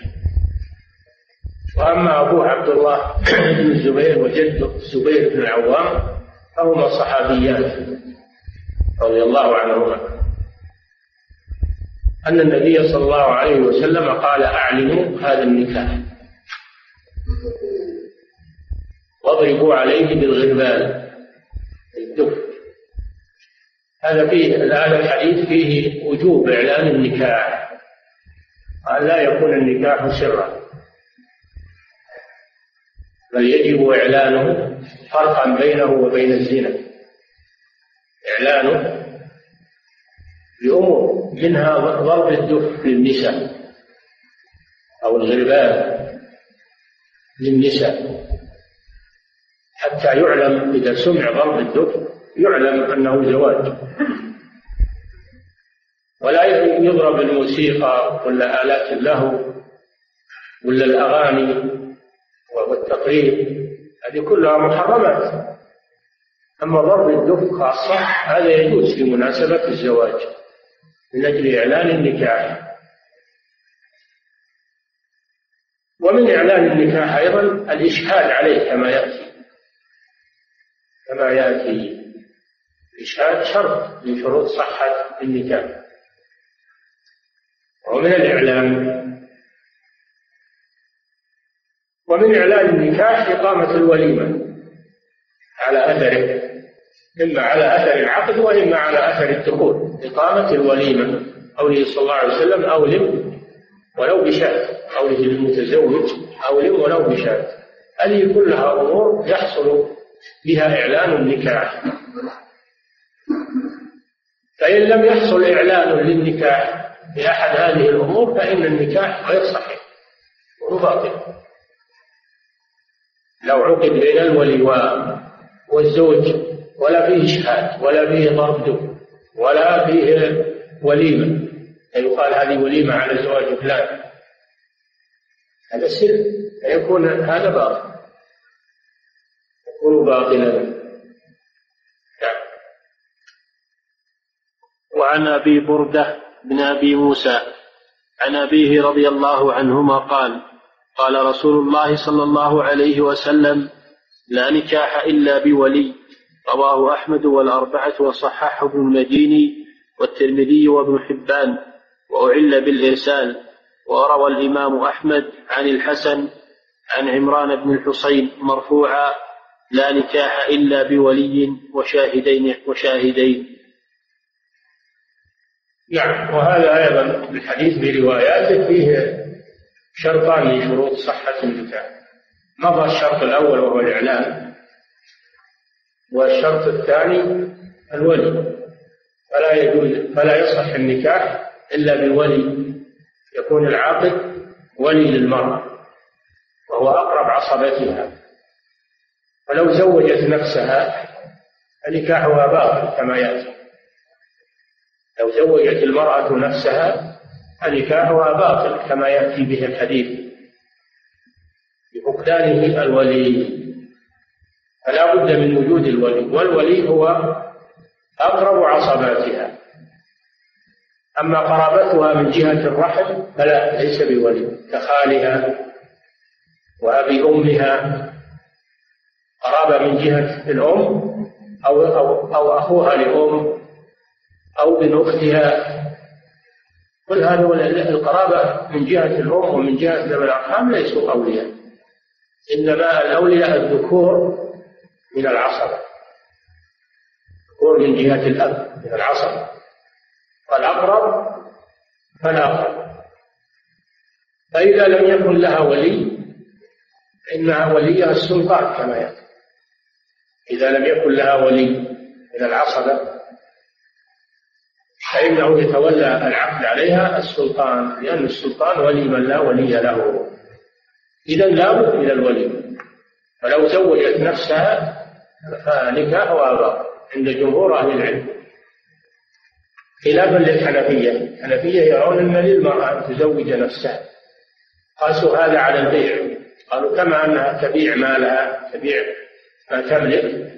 وأما أبوه عبد الله بن الزبير وجده الزبير بن العوام فهما صحابيان رضي الله عنهما. أن النبي صلى الله عليه وسلم قال أعلنوا هذا النكاح. وأضربوا عليه بالغربان الدف هذا فيه هذا الحديث فيه وجوب إعلان النكاح. أن لا يكون النكاح سرا. بل يجب إعلانه فرقا بينه وبين الزنا. إعلانه بأمور منها ضرب الدف للنساء أو الغربان للنساء. حتى يعلم إذا سمع ضرب الدف يعلم أنه زواج. ولا يضرب الموسيقى ولا آلات اللهو ولا الأغاني والتقريب هذه كلها محرمات. أما ضرب الدف خاصة هذا يجوز في مناسبة الزواج من أجل إعلان النكاح. ومن إعلان النكاح أيضا الإشهاد عليه كما يأتي. كما يأتي الإشهاد شرط من شروط صحة النكاح. ومن الإعلان ومن إعلان النكاح إقامة الوليمة على أثره إما على أثر العقد وإما على أثر الدخول. إقامة الوليمة قوله صلى الله عليه وسلم أولم ولو بشاة. قوله للمتزوج أولم ولو بشاة. هذه كلها أمور يحصل بها إعلان النكاح. فإن لم يحصل إعلان للنكاح بأحد هذه الأمور فإن النكاح غير صحيح وهو باطل. لو عقد بين الولي والزوج ولا فيه إشهاد ولا فيه ضرب ولا فيه وليمة. يقال هذه وليمة على زواج فلان. هذا سر فيكون هذا باطل. يكون باطلا نعم. وعن أبي بردة بن أبي موسى عن أبيه رضي الله عنهما قال قال رسول الله صلى الله عليه وسلم لا نكاح إلا بولي. رواه أحمد والأربعة وصححه ابن المديني والترمذي وابن حبان. وأعل بالإرسال. وروى الإمام أحمد عن الحسن عن عمران بن الحصين مرفوعا لا نكاح إلا بولي وشاهدين وشاهدين. نعم وهذا أيضا الحديث برواياته فيه شرطان من شروط صحة النكاح. مضى الشرط الأول وهو الإعلان والشرط الثاني الولي. فلا يجوز فلا يصح النكاح إلا بالولي. يكون العاقد ولي للمرأة وهو أقرب عصبتها ولو زوجت نفسها فنكاحها باطل كما يأتي. لو زوجت المرأة نفسها فنكاحها باطل كما يأتي به الحديث بفقدانه الولي. فلا بد من وجود الولي والولي هو أقرب عصباتها. أما قرابتها من جهة الرحم فلا ليس بولي كخالها وأبي أمها قرابة من جهة الأم أو أو أو أخوها لأم أو بن أختها. كل هذا القرابة من جهة الأم ومن جهة ذوي الأرحام ليسوا أولياء. إنما الأولياء الذكور من العصبة الذكور من جهة الأب من العصبة والأقرب فالأقرب. فإذا لم يكن لها ولي فإنها وليها السلطان كما يأتي إذا لم يكن لها ولي من العصبة فإنه يتولى العقد عليها السلطان لأن السلطان ولي من لا ولي له. إذا لابد من الولي. فلو زوجت نفسها فنكاحها باطل عند جمهور أهل العلم. خلافا للحنفية. الحنفية يرون أن للمرأة أن تزوج نفسها. قاسوا هذا على البيع. قالوا كما أنها تبيع مالها تبيع ما تملك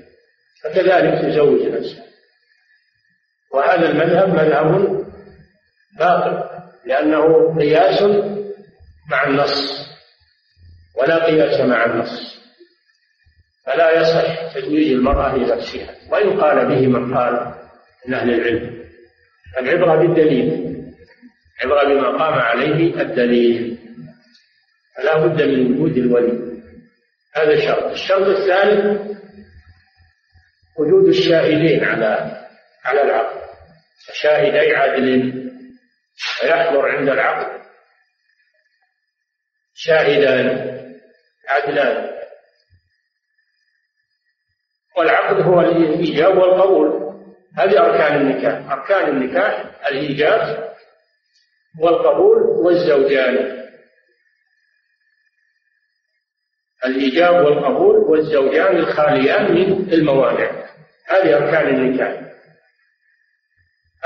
فكذلك تزوج نفسها. وهذا المذهب مذهب باطل لأنه قياس مع النص ولا قياس مع النص. فلا يصح تزويج المرأة لنفسها وإن قال به من قال من أهل العلم. العبرة بالدليل عبرة بما قام عليه الدليل. فلا بد من وجود الولي. هذا شرط الشرط الثالث وجود الشاهدين على على العقد. شاهدي عدل فيحضر عند العقد. شاهدان عدلان والعقد هو الإيجاب والقبول. هذه أركان النكاح. أركان النكاح الإيجاب والقبول والزوجان. الإيجاب والقبول والزوجان الخاليان من الموانع. هذه أركان النكاح.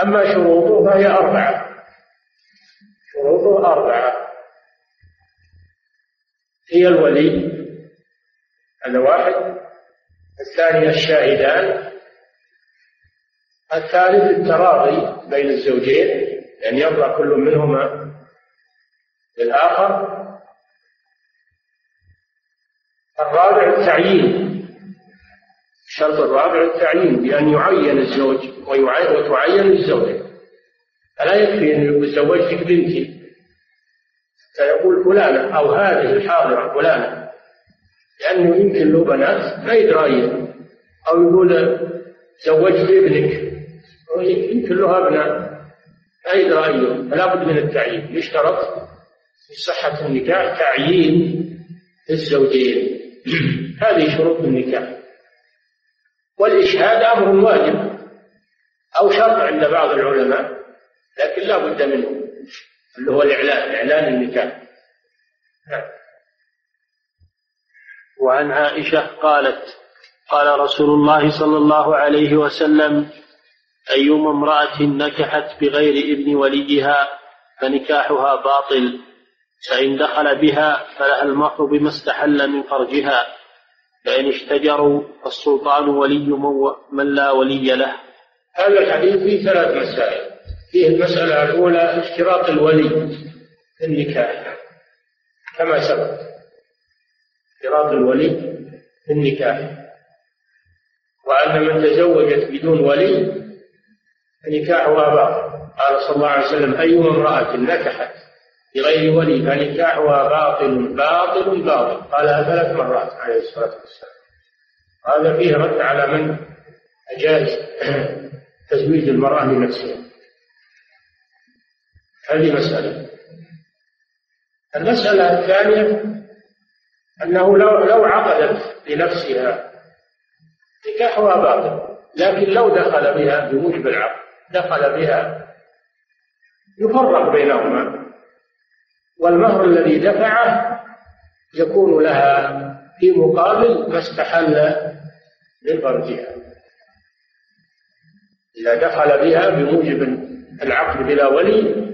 أما شروطه فهي أربعة. شروطه أربعة. هي الولي هذا واحد. الثاني الشاهدان. الثالث التراضي بين الزوجين أن يعني يرضى كل منهما للآخر. الرابع التعيين. الشرط الرابع التعيين بأن يعين الزوج وتعين الزوجة. فلا يكفي أن زوجتك بنتي. فيقول فلانة أو هذه الحاضرة فلانة. لأنه يمكن له بنات ما يدري أو يقول زوجت ابنك. يمكن له أبناء ما يدري فلا بد من التعيين. يشترط في صحة النكاح تعيين الزوجين *clears throat* هذه شروط النكاح. والإشهاد أمر واجب أو شرط عند بعض العلماء لكن لا بد منه اللي هو الإعلان إعلان النكاح. نعم. وعن عائشة قالت قال رسول الله صلى الله عليه وسلم أيما امرأة نكحت بغير ابن وليها فنكاحها باطل. فإن دخل بها فلها المهر بما استحل من فرجها. فإن اشتجروا فالسلطان ولي من لا ولي له. هذا الحديث فيه ثلاث مسائل. فيه المسألة الأولى اشتراط الولي في النكاح. كما سبق. اشتراط الولي في النكاح. وأن من تزوجت بدون ولي فنكاحها باطل. قال صلى الله عليه وسلم أيما امرأة نكحت بغير ولي فنكاحها باطل باطل باطل. قالها ثلاث مرات عليه الصلاة والسلام. هذا فيه رد على من؟ أجاز تزويج المرأة لنفسها هذه مسألة. المسألة الثانية أنه لو لو عقدت لنفسها نكاحها باطل لكن لو دخل بها بموجب العقد دخل بها يفرق بينهما. والمهر الذي دفعه يكون لها في مقابل ما استحل من فرجها إذا دخل بها بموجب العقد بلا ولي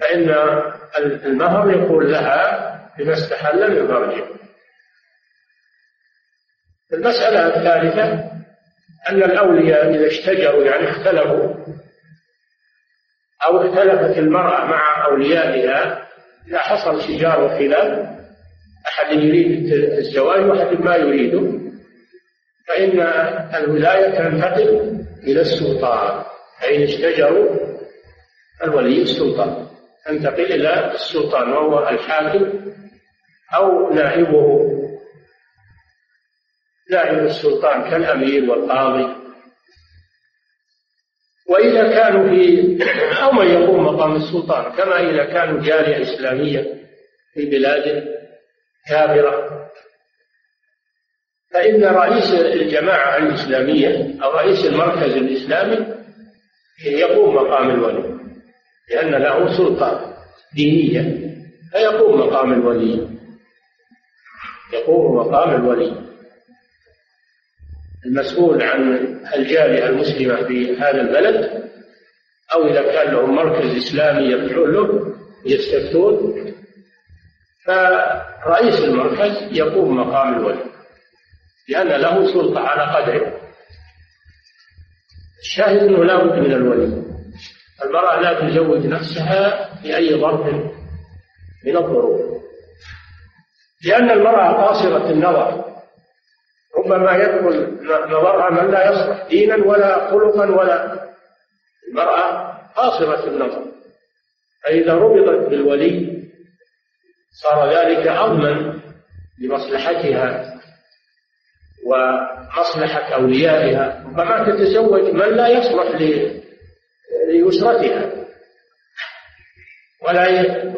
فإن المهر يكون لها بما استحل من فرجها المسألة الثالثة أن الأولياء إذا اشتجروا يعني اختلفوا أو اختلفت المرأة مع أوليائها إذا حصل شجار وخلاف أحد يريد الزواج وأحد ما يريده فإن الولاية تنتقل إلى السلطان. فإن اشتجروا الولي السلطان. تنتقل إلى السلطان وهو الحاكم أو نائبه نائب السلطان كالأمير والقاضي. وإذا كانوا في أو من يقوم مقام السلطان كما إذا كانوا جالية إسلامية في بلاد كافرة. فإن رئيس الجماعة الإسلامية أو رئيس المركز الإسلامي يقوم مقام الولي لأن له سلطة دينية فيقوم مقام الولي. يقوم مقام الولي. المسؤول عن الجالية المسلمة في هذا البلد أو إذا كان لهم مركز إسلامي يرجعون له يستفتون فرئيس المركز يقوم مقام الولي لأن له سلطة على قدره. الشاهد أنه لا بد من الولي. المرأة لا تزوج نفسها في أي ظرف من الظروف. لأن المرأة قاصرة النظر ربما يدخل نظرها من لا يصلح دينا ولا خلقا ولا المرأة قاصرة النظر. فإذا ربطت بالولي صار ذلك أضمن لمصلحتها ومصلحة أوليائها. ربما تتزوج من لا يصلح ليسرتها ولا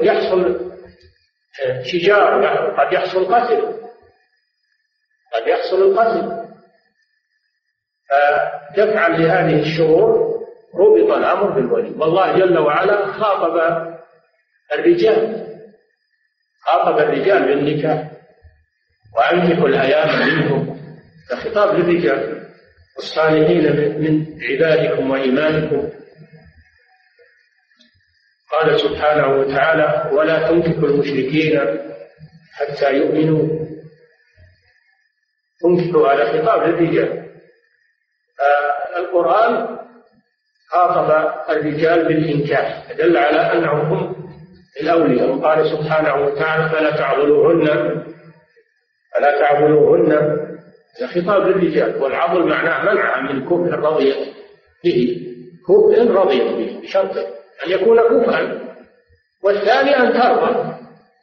يحصل شجار قد يحصل قتل. قد يحصل القتل. فدفعا لهذه الشرور ربط الأمر بالولي. والله جل وعلا خاطب الرجال خاطب الرجال بالنكاح وأنكحوا الأيام منكم فخطاب للرجال الصالحين من عبادكم وإيمانكم. قال سبحانه وتعالى ولا تنكحوا المشركين حتى يؤمنوا. تنكحوا على خطاب للرجال آه، القرآن خاطب الرجال بالإنكاح دل على أنهم هم الأولياء وقال سبحانه وتعالى فلا تعضلوهن فلا تعضلوهن هذا خطاب للرجال. والعضل معناه منعها من كفء رضيت به كفء رضيت به بشرط أن يكون كفءا والثاني أن ترضى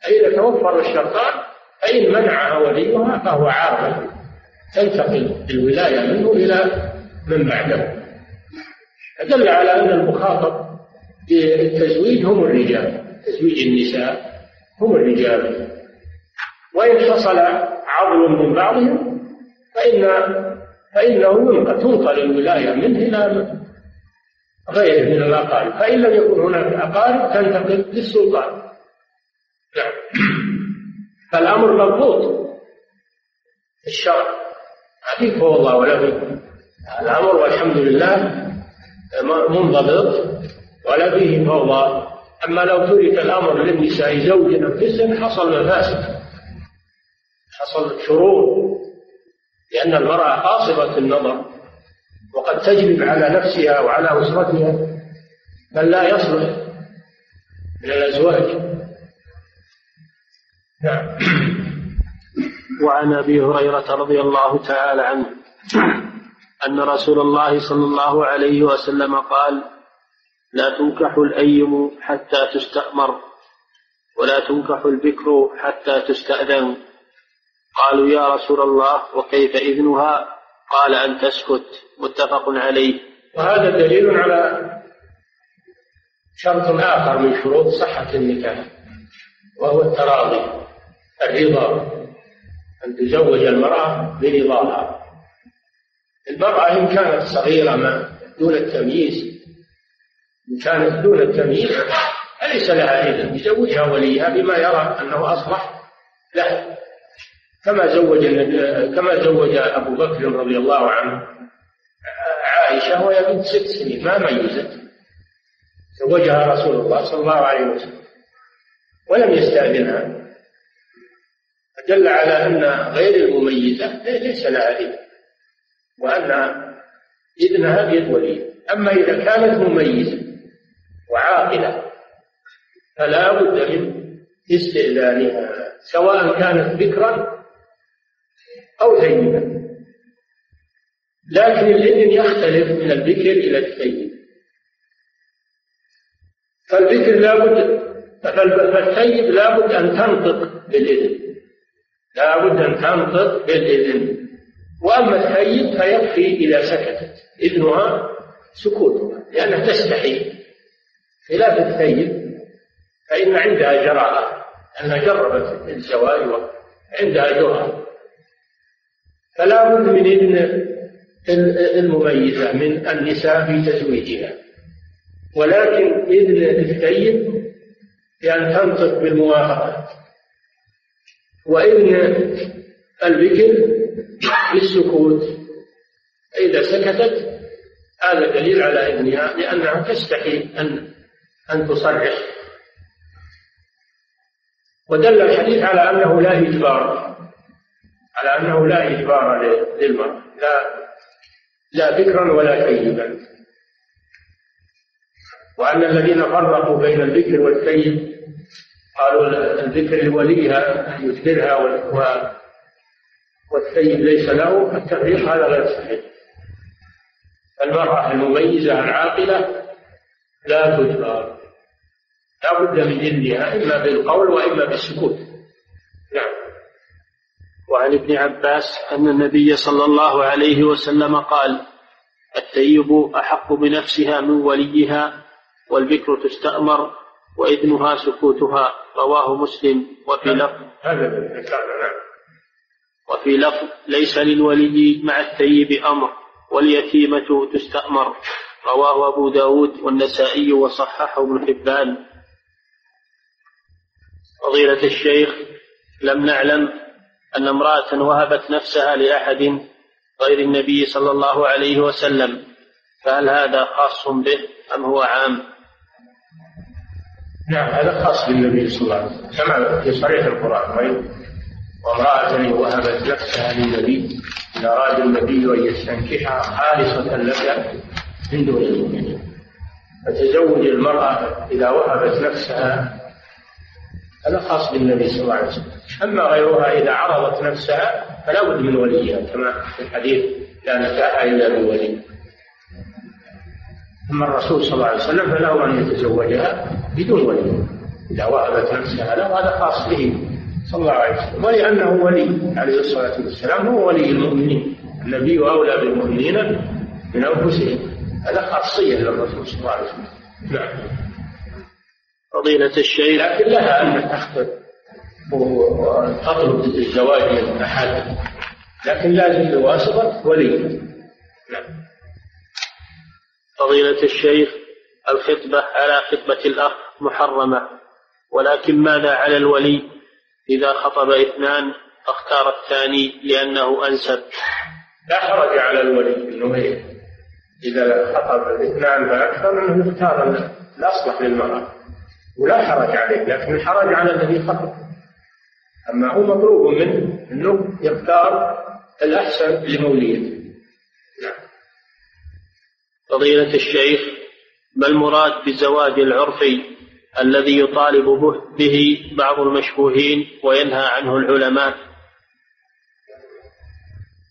فإذا توفر الشرطان فإن منعها وليها فهو عاقل. تنتقل الولاية منه إلى من بعده. فدل على أن المخاطب بالتزويج هم الرجال تزويج النساء هم الرجال. وإن حصل عضل من بعضهم فإن فإنه تنقل الولاية منه إلى غيره من الأقارب. فإن لم يكن هناك أقارب تنتقل للسلطان. نعم. *clears throat* فالأمر مضبوط. الشرع. ما في فوضى ولا الأمر والحمد لله منضبط ولا فيه فوضى. أما لو ترك الأمر للنساء زوج أنفسهن حصل مفاسد حصل شرور لأن المرأة قاصرة النظر وقد تجلب على نفسها وعلى أسرتها من لا يصلح من الأزواج. نعم. وعن أبي هريرة رضي الله تعالى عنه أن رسول الله صلى الله عليه وسلم قال لا تنكح الأيم حتى تستأمر ولا تنكح البكر حتى تستأذن. قالوا يا رسول الله وكيف إذنها؟ قال أن تسكت. متفق عليه. وهذا دليل على شرط آخر من شروط صحة النكاح وهو التراضي الرضا. أن تزوج المرأة برضاها المرأة إن كانت صغيرة ما دون التمييز إن كانت دون التمييز فليس لها إذن يزوجها وليها بما يرى أنه أصلح له. كما زوج كما زوج أبو بكر رضي الله عنه عائشة وهي بنت ست سنين ما ميزت. زوجها رسول الله صلى الله عليه وسلم ولم يستأذنها. فدل على أن غير المميزة ليس لها إذن. وأن إذنها بيد ولي أما إذا كانت مميزة وعاقلة فلا بد من استئذانها سواء كانت بكرا أو ثيبا. لكن الإذن يختلف من البكر إلى الثيب. فالبكر لابد فالثيب لابد أن تنطق بالإذن. لابد أن تنطق بالإذن. وأما الثيب فيكفي إذا سكتت. إذنها سكوتها لأنها تستحي. خلاف الثيب فإن عندها جراءة أنها جربت الزواج وعندها جرأة فلا بد من إذن المميزة من النساء في تزويجها. ولكن إذن الثيب بأن تنطق بالموافقة. وإذن البكر بالسكوت فإذا سكتت هذا دليل على إذنها لأنها تستحي أن أن تصرح. ودل الحديث على أنه لا إجبار على أنه لا إجبار للمرأة لا لا بكرا ولا ثيبا وأن الذين فرقوا بين الذكر والثيب قالوا الذكر لوليها أن يثمرها والثيب ليس له التفريق هذا غير صحيح. المرأة المميزة العاقلة لا تجبر. لا بد من إذنها إما بالقول وإما بالسكوت. نعم. وعن ابن عباس أن النبي صلى الله عليه وسلم قال الثيب أحق بنفسها من وليها والبكر تستأمر وإذنها سكوتها رواه مسلم وفي لفظ. هذا. وفي لفظ ليس للولي مع الثيب أمر واليتيمة تستأمر. رواه أبو داود والنسائي وصححه ابن حبان. فضيلة الشيخ لم نعلم أن امرأة وهبت نفسها لأحد غير النبي صلى الله عليه وسلم فهل هذا خاص به أم هو عام؟ نعم هذا خاص بالنبي صلى الله عليه وسلم كما في صريح القرآن. طيب. وامرأة وهبت نفسها للنبي إذا أراد النبي أن يستنكحها خالصة لك من دون المؤمنين. فتزوج المرأة إذا وهبت نفسها. هذا خاص بالنبي صلى الله عليه وسلم. أما غيرها إذا عرضت نفسها فلا بد من وليها كما في الحديث لا نكاح إلا بولي أما الرسول صلى الله عليه وسلم فله أن يتزوجها. بدون ولي. إذا وهبت نفسها له هذا خاص به. صلى الله عليه وسلم. ولأنه ولي عليه الصلاة والسلام هو ولي المؤمنين. النبي أولى بالمؤمنين من أنفسهم. هذا خاصية للرسول صلى الله عليه وسلم. نعم. فضيلة الشيخ. لكن لها أن تخطب وتطلب الزواج من أحد لكن لازم بواسطة ولي. نعم. فضيلة الشيخ الخطبة على خطبة الأخ. محرمة ولكن ماذا على الولي؟ إذا خطب اثنان فاختار الثاني لأنه أنسب. لا حرج على الولي أنه إذا خطب الاثنان فأكثر أنه يختار الأصلح للمرأة. ولا حرج عليه لكن الحرج على الذي خطب. أما هو مطلوب منه أنه يختار الأحسن لموليته نعم. فضيلة الشيخ ما المراد بالزواج العرفي؟ الذي يطالب به بعض المشبوهين وينهى عنه العلماء.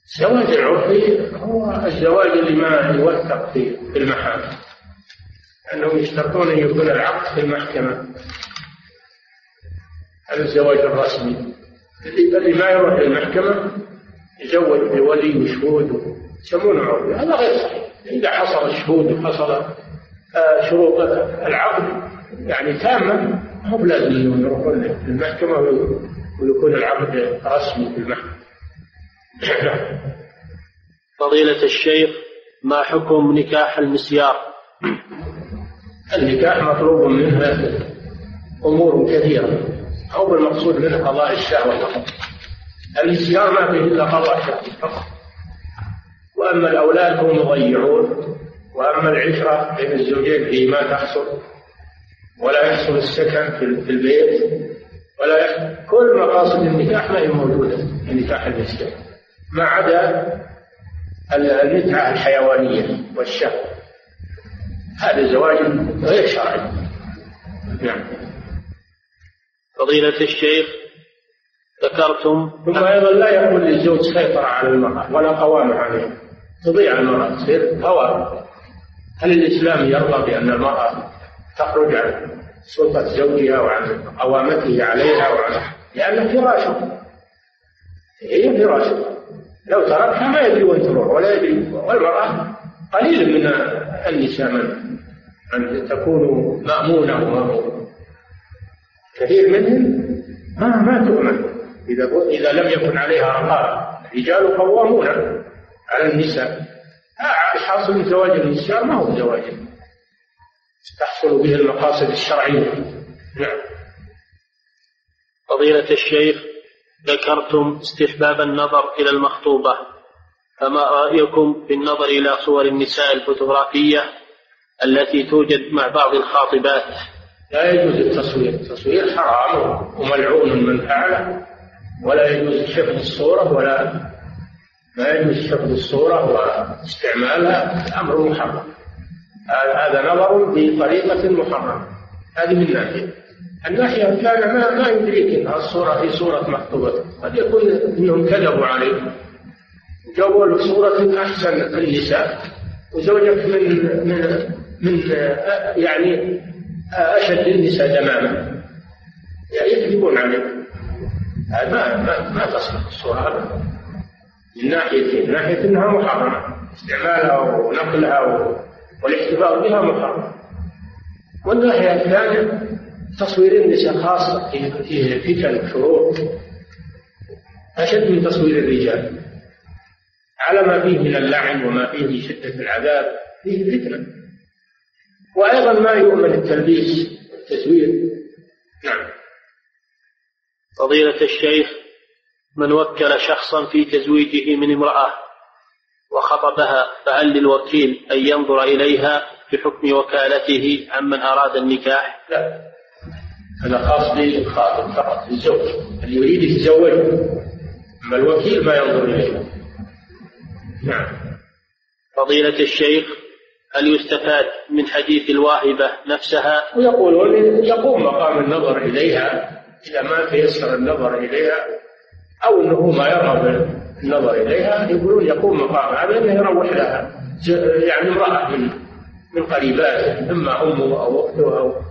الزواج العرفي هو الزواج اللي ما يوثق في المحاكم. أنهم يشترطون أن يكون العقد في المحكمة. هذا الزواج الرسمي. اللي ما يروح للمحكمة يزوج بولي وشهود يسمونه عرفي هذا غير صحيح. إذا حصل الشهود وحصل آه، شروط العقد. يعني تامة هو لازم يروحون للمحكمة ويكون العقد رسمي في المحكمة. *coughs* فضيلة الشيخ ما حكم نكاح المسيار؟ النكاح مطلوب منه أمور كثيرة أو بالمقصود منه قضاء الشهوة فقط. المسيار ما فيه إلا قضاء الشهوة فقط. وأما الأولاد هم مضيعون وأما العشرة بين الزوجين في ما تحصل. ولا يحصل السكن في البيت ولا يحصل كل مقاصد النكاح ما هي موجودة في نكاح المسيار ما عدا المتعة الحيوانية والشهوة. هذا زواج غير شرعي. نعم. فضيلة الشيخ ذكرتم ثم أيضا لا يكون للزوج سيطرة على المرأة ولا قوامة عليها تضيع المرأة تصير هوى هل الإسلام يرضى بأن المرأة تخرج عن سلطة زوجها وعن قوامته عليها وعن لأن فراشه. هي فراشه؟ لو تركها ما يدري وين تروح ولا يدري. والمرأة قليل من النساء من أن تكون مأمونة ومأمونة كثير منهم ما ما تؤمن. إذا إذا لم يكن عليها رقابة الرجال قوامون على النساء. الحاصل من زواج النساء ما هو زواج. تحصل به المقاصد الشرعية. نعم. فضيلة الشيخ ذكرتم استحباب النظر إلى المخطوبة فما رأيكم في النظر إلى صور النساء الفوتوغرافية التي توجد مع بعض الخاطبات؟ لا يجوز التصوير. التصوير حرام وملعون من فعله ولا يجوز حفظ الصورة ولا ما يجوز حفظ الصورة واستعمالها. أمر محرم. هذا نظر بطريقة محرمة. هذه من ناحية. الناحية الثانية ما ما يدريك الصورة في صورة مخطوبة قد يكون أنهم كذبوا عليك جابوا لك صورة أحسن النساء وزوجك من من من يعني أشد النساء دماما يعني يكذبون عليك هذا ما ما, ما تصلح الصورة هذا من ناحيتين. من ناحية أنها محرمة. استعمالها ونقلها والاحتفاظ بها محرم والناحية الثانية تصوير النساء خاصة فيه فتن شروط أشد من تصوير الرجال. على ما فيه من اللعن وما فيه من شدة العذاب فيه فتنة. وأيضا ما يؤمن التلبيس والتزوير. نعم. فضيلة الشيخ من وكل شخصا في تزويجه من امرأة وخطبها فهل للوكيل أن ينظر إليها بحكم وكالته عمن أراد النكاح؟ لا. هذا خاص بالخاطب فقط الزوج اللي يريد يتزوج أما الوكيل ما ينظر إليها. نعم. فضيلة الشيخ هل يستفاد من حديث الواهبة نفسها؟ ويقولون يقوم مقام النظر إليها إذا ما تيسر النظر إليها أو أنه ما يرغب النظر إليها يقولون يقوم مقام أنه يروح لها. يعني امرأة من من قريباته إما أمه أو أخته أو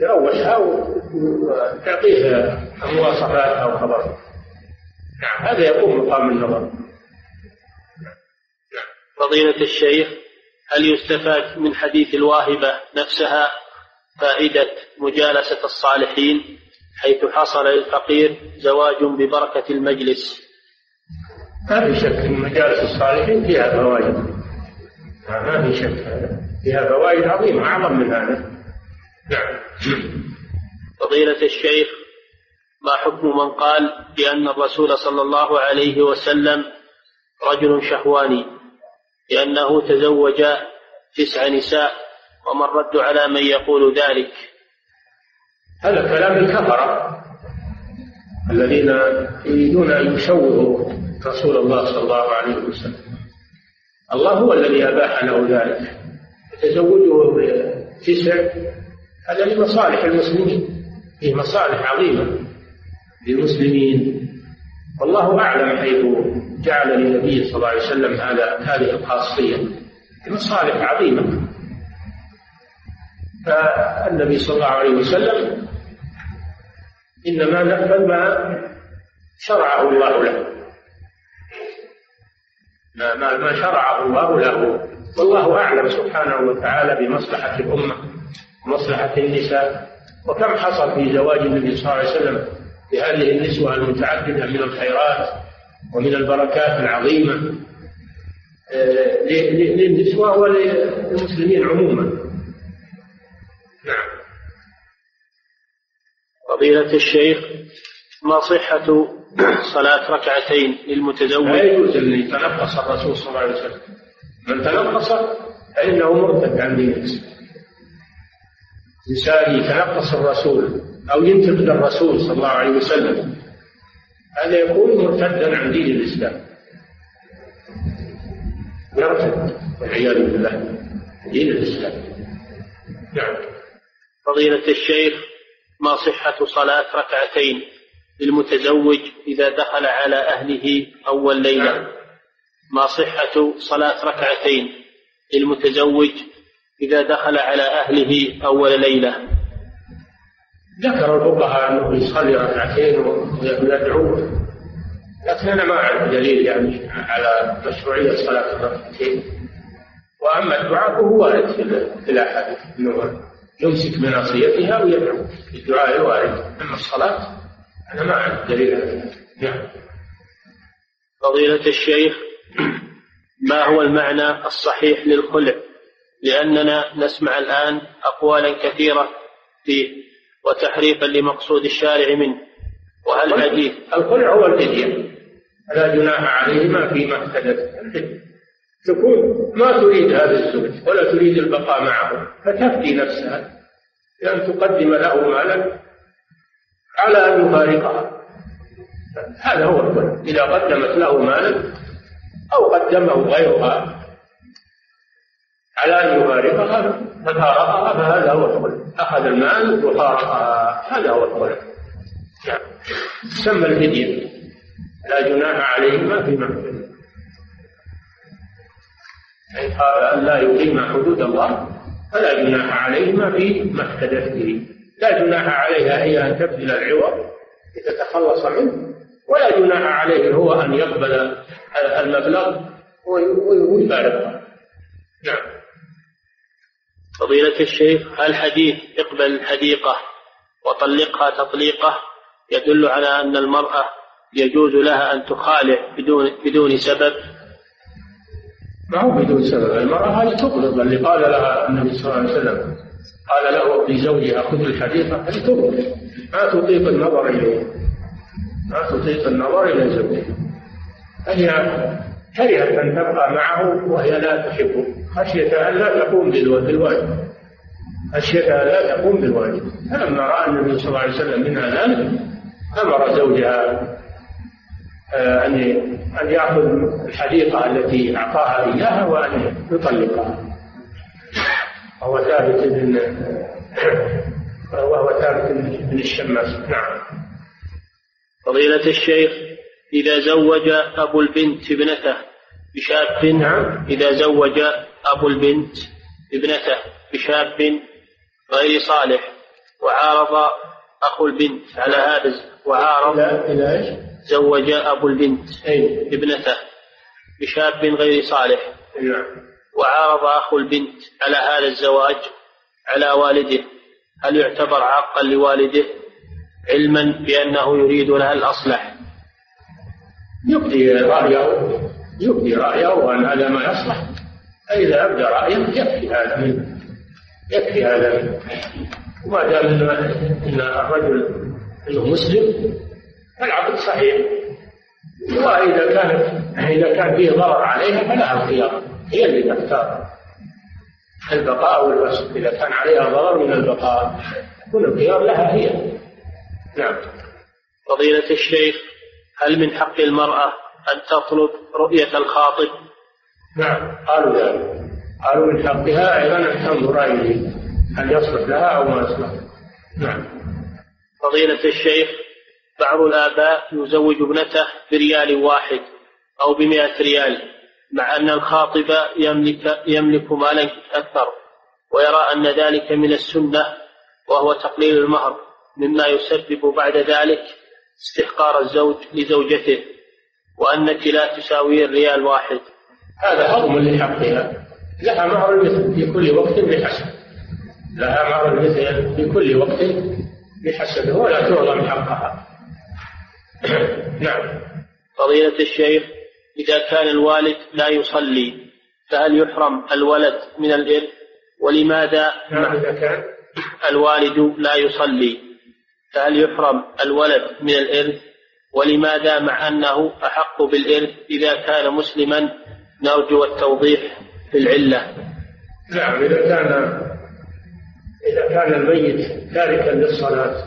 يروحها وتعطيه مواصفات أو خبر نعم هذا يقوم مقام النظر. فضيلة الشيخ هل يستفاد من حديث الواهبة نفسها فائدة مجالسة الصالحين؟ حيث حصل للفقير زواج ببركة المجلس. ما في شك أن مجالس الصالحين فيها فوائد. ما في شك فيها فوائد عظيمة أعظم من هذا. نعم. فضيلة الشيخ ما حكم من قال بأن الرسول صلى الله عليه وسلم رجل شهواني لأنه تزوج تسع نساء وما الرد على من يقول ذلك؟ هذا كلام الكفرة الذين يريدون أن يشوهوا رسول الله صلى الله عليه وسلم. الله هو الذي أباح له ذلك. تزوجه بتسع. هذا لمصالح المسلمين. فيه مصالح عظيمة للمسلمين. والله أعلم حيث جعل للنبي صلى الله عليه وسلم هذا هذه الخاصية. مصالح عظيمة. فالنبي صلى الله عليه وسلم إنما نفذ ما شرعه الله له. ما ما شرعه الله له. والله أعلم سبحانه وتعالى بمصلحة الأمة ومصلحة النساء. وكم حصل في زواج النبي صلى الله عليه وسلم بهذه النسوة المتعددة من الخيرات ومن البركات العظيمة آه، للنسوة وللمسلمين عموما. نعم. فضيلة الشيخ ما صحة صلاة ركعتين للمتزوج. لا يجوز أن يتنقص الرسول صلى الله عليه وسلم. من تنقص فإنه مرتد عن دين الإسلام. إنسان يتنقص الرسول أو ينتقد الرسول صلى الله عليه وسلم هذا يكون مرتدا عن دين الإسلام. يرتد والعياذ بالله دين الإسلام. نعم. فضيلة الشيخ ما صحة صلاة ركعتين للمتزوج إذا دخل على أهله أول ليلة. ما صحة صلاة ركعتين. للمتزوج إذا دخل على أهله أول ليلة. ذكر الفقهاء أنه يصلي ركعتين ويدعو. لكن أنا ما أعرف دليل يعني على مشروعية صلاة الركعتين. وأما الدعاء فهو وارد في الأحاديث أنه يمسك بناصيتها ويدعو. بالدعاء الوارد أما الصلاة أنا ما أعرف دليل على نعم فضيلة الشيخ ما هو المعنى الصحيح للخلع؟ لأننا نسمع الآن أقوالا كثيرة فيه وتحريفا لمقصود الشارع منه. وهل حديث الخلع هو الفدية. لا جناح عليهما فيما افتدت تكون ما تريد هذا الزوج ولا تريد البقاء معه فتفدي نفسها. بأن تقدم له مالا على أن يفارقها. هذا هو الخلع إذا قدمت له مالا أو قدمه غيرها على أن يفارقها ففارقها فهذا هو الخلع أخذ المال وفارقها. هذا هو الخلع نعم. سمى الفدية لا جناح عليهما فيما افتدت أي قال أن لا يقيم حدود الله فلا جناح عليهما فيما افتدت به لا جناح عليها هي أن تبذل العوض لتتخلص منه ولا جناح عليه هو أن يقبل المبلغ ويفارقها نعم. فضيلة الشيخ هل حديث اقبل الحديقة وطلقها تطليقة يدل على أن المرأة يجوز لها أن تخالع بدون بدون سبب؟ ما هو بدون سبب المرأة هذه تقلب اللي قال لها النبي صلى الله عليه وسلم قال له لزوجها خذ الحديقة تقلب ما تطيق النظر إليه ما تطيق النظر إلى زوجها. فهي كرهت أن تبقى معه وهي لا تحبه. خشية أن لا تقوم بالواجب خشية أن لا تقوم بالواجب فلما رأى النبي صلى الله عليه وسلم منها ذلك أمر زوجها آه، أن أن يأخذ الحديقة التي أعطاها إياها وأن يطلقها. وهو ثابت بن وهو ثابت بن الشماس. نعم. فضيلة الشيخ إذا زوج أبو البنت ابنته بشاب نعم. إذا زوج أبو البنت ابنته بشاب غير صالح وعارض أخو البنت على هذا وعارض إلى إيش؟ زوج أبو البنت أي. ابنته بشاب غير صالح. نعم. وعارض أخو البنت على هذا الزواج على والده. هل يعتبر عاقا لوالده علما بأنه يريد لها الأصلح؟ يبدي رأيه يبدي رأيه وأن هذا ما يصلح. فإذا أبدى رأيه يكفي هذا. منه يكفي هذا. منه وما دام ان الرجل انه مسلم فالعقد صحيح. وإذا كانت إذا كان فيه ضرر عليها فلها الخيار هي اللي تختار البقاء الفسق إذا كان عليها ضرر من البقاء يكون الخيار لها هي. نعم. فضيلة الشيخ هل من حق المرأة أن تطلب رؤية الخاطب؟ نعم. قالوا ذلك قالوا من حقها أيضا أن تنظر إليه. هل يصلح لها أو ما يصلح؟ نعم. فضيلة الشيخ بعض الآباء يزوج ابنته بريال واحد أو بمئة ريال. مع أن الخاطب يملك, يملك مالا أكثر ويرى أن ذلك من السنة وهو تقليل المهر مما يسبب بعد ذلك استحقار الزوج لزوجته وأنك لا تساوي الريال واحد. هذا هضم لحقها. لها مهر المثل في كل وقت بحسب. لها مهر المثل في كل وقت بحسبه ولا تعظم حقها. *coughs* نعم. فضيلة الشيخ إذا كان الوالد لا يصلي فهل يحرم الولد من الإرث؟ ولماذا نعم إذا كان. الوالد لا يصلي؟ فهل يحرم الولد من الإرث؟ ولماذا مع أنه أحق بالإرث إذا كان مسلما؟ نرجو التوضيح في العلة. نعم إذا كان إذا كان الميت تاركا للصلاة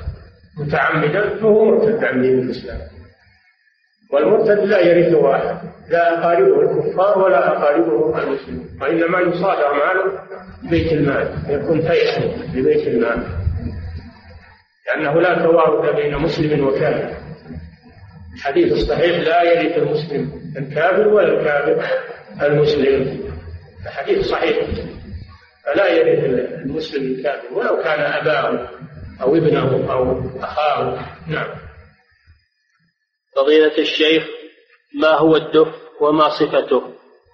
متعمدا فهو مرتد عن دين الإسلام. والمرتد لا يرثه أحد لا أقاربه الكفار ولا أقاربه المسلمين وإنما يصادر ماله بيت المال. يكون فيئا لبيت المال. لأنه لا توارث بين مسلم وكافر. الحديث الصحيح لا يرث المسلم الكافر ولا الكافر المسلم. الحديث صحيح. فلا يرث المسلم الكافر ولو كان أباه أو ابنه أو أخاه. نعم. فضيلة الشيخ ما هو الدف وما صفته؟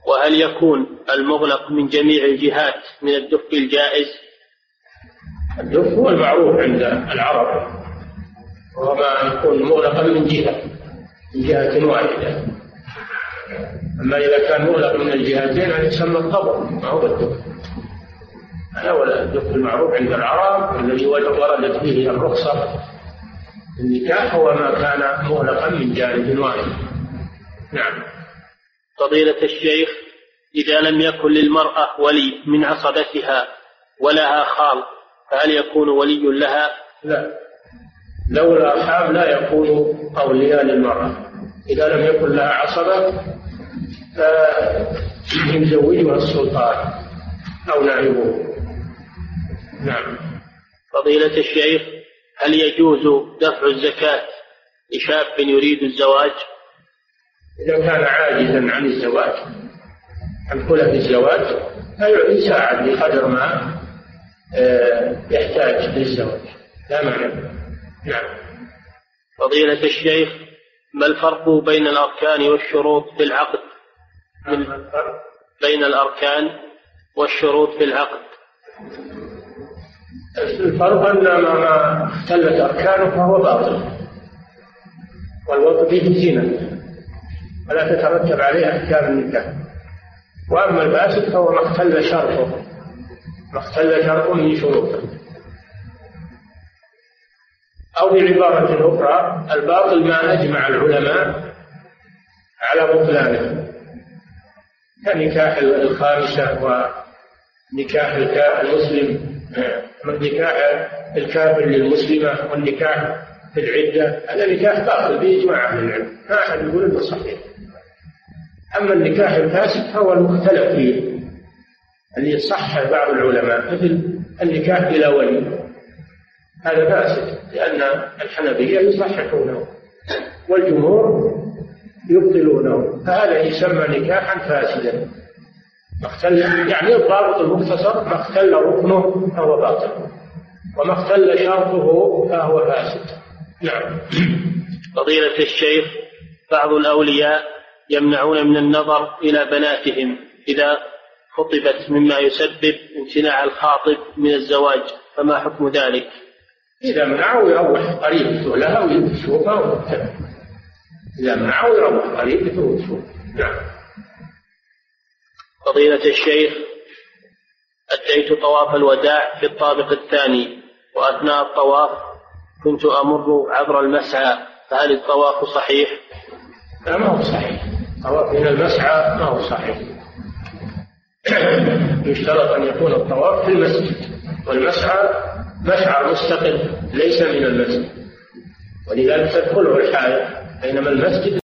وهل يكون المغلق من جميع الجهات من الدف الجائز؟ الدف هو المعروف عند العرب وهو ما يكون مغلقا من جهة من جهة واحدة. أما إذا كان مغلق من الجهتين يعني يسمى القبر ما هو الدف. هذا هو الدف المعروف عند العرب الذي وردت فيه الرخصة. النكاح هو ما كان مغلقا من جانب واحد. نعم. فضيلة الشيخ إذا لم يكن للمرأة ولي من عصبتها ولها خال فهل يكون ولي لها؟ لا. لولا الأرحام لا يكون أولياء للمرأة. إذا لم يكن لها عصبة فيزوجها السلطان أو نائبه. نعم. فضيلة الشيخ هل يجوز دفع الزكاة لشاب يريد الزواج؟ إذا كان عاجزا عن الزواج عن كلف الزواج فيساعد بقدر ما آه، يحتاج للزواج. لا معنى. نعم. فضيلة الشيخ ما الفرق بين الأركان والشروط في العقد؟ من بين الأركان والشروط في العقد. الفرق أن ما اختلت أركانه فهو باطل. والوضع فيه زينة. ولا تترتب عليه أحكام النكاح. وأما الفاسد فهو ما اختل شرطه. ما اختل شرط من شروطه أو بعبارة أخرى الباطل ما أجمع العلماء على بطلانه. كنكاح الخامسة ونكاح المسلم. نكاح الكافر للمسلمة والنكاح في العدة. هذا نكاح باطل بإجماع أهل العلم. ما أحد يقول إنه صحيح. أما النكاح الفاسد فهو المختلف فيه. اللي صح بعض العلماء مثل النكاح بلا ولي. هذا فاسد لأن الحنفية يصححونه والجمهور يبطلونه. فهذا يسمى نكاحا فاسدا. اختل يعني الضابط المختصر ما اختل ركنه فهو باطل. وما اختل شرطه فهو فاسد. نعم. فضيلة الشيخ بعض الأولياء يمنعون من النظر إلى بناتهم إذا خطبت مما يسبب امتناع الخاطب من الزواج فما حكم ذلك؟ إذا منعوا يروح قريب لها ويشوفها إذا منعوا يروح قريب ويشوفها نعم. فضيلة الشيخ أديت طواف الوداع في الطابق الثاني وأثناء الطواف كنت أمر عبر المسعى فهل الطواف صحيح؟ لا ما هو صحيح. الطواف من المسعى ما هو صحيح. *clears throat* يشترط أن يكون الطواف في المسجد والمسعى مشعر مستقل ليس من المسجد. ولذلك تدخله الحائط بينما المسجد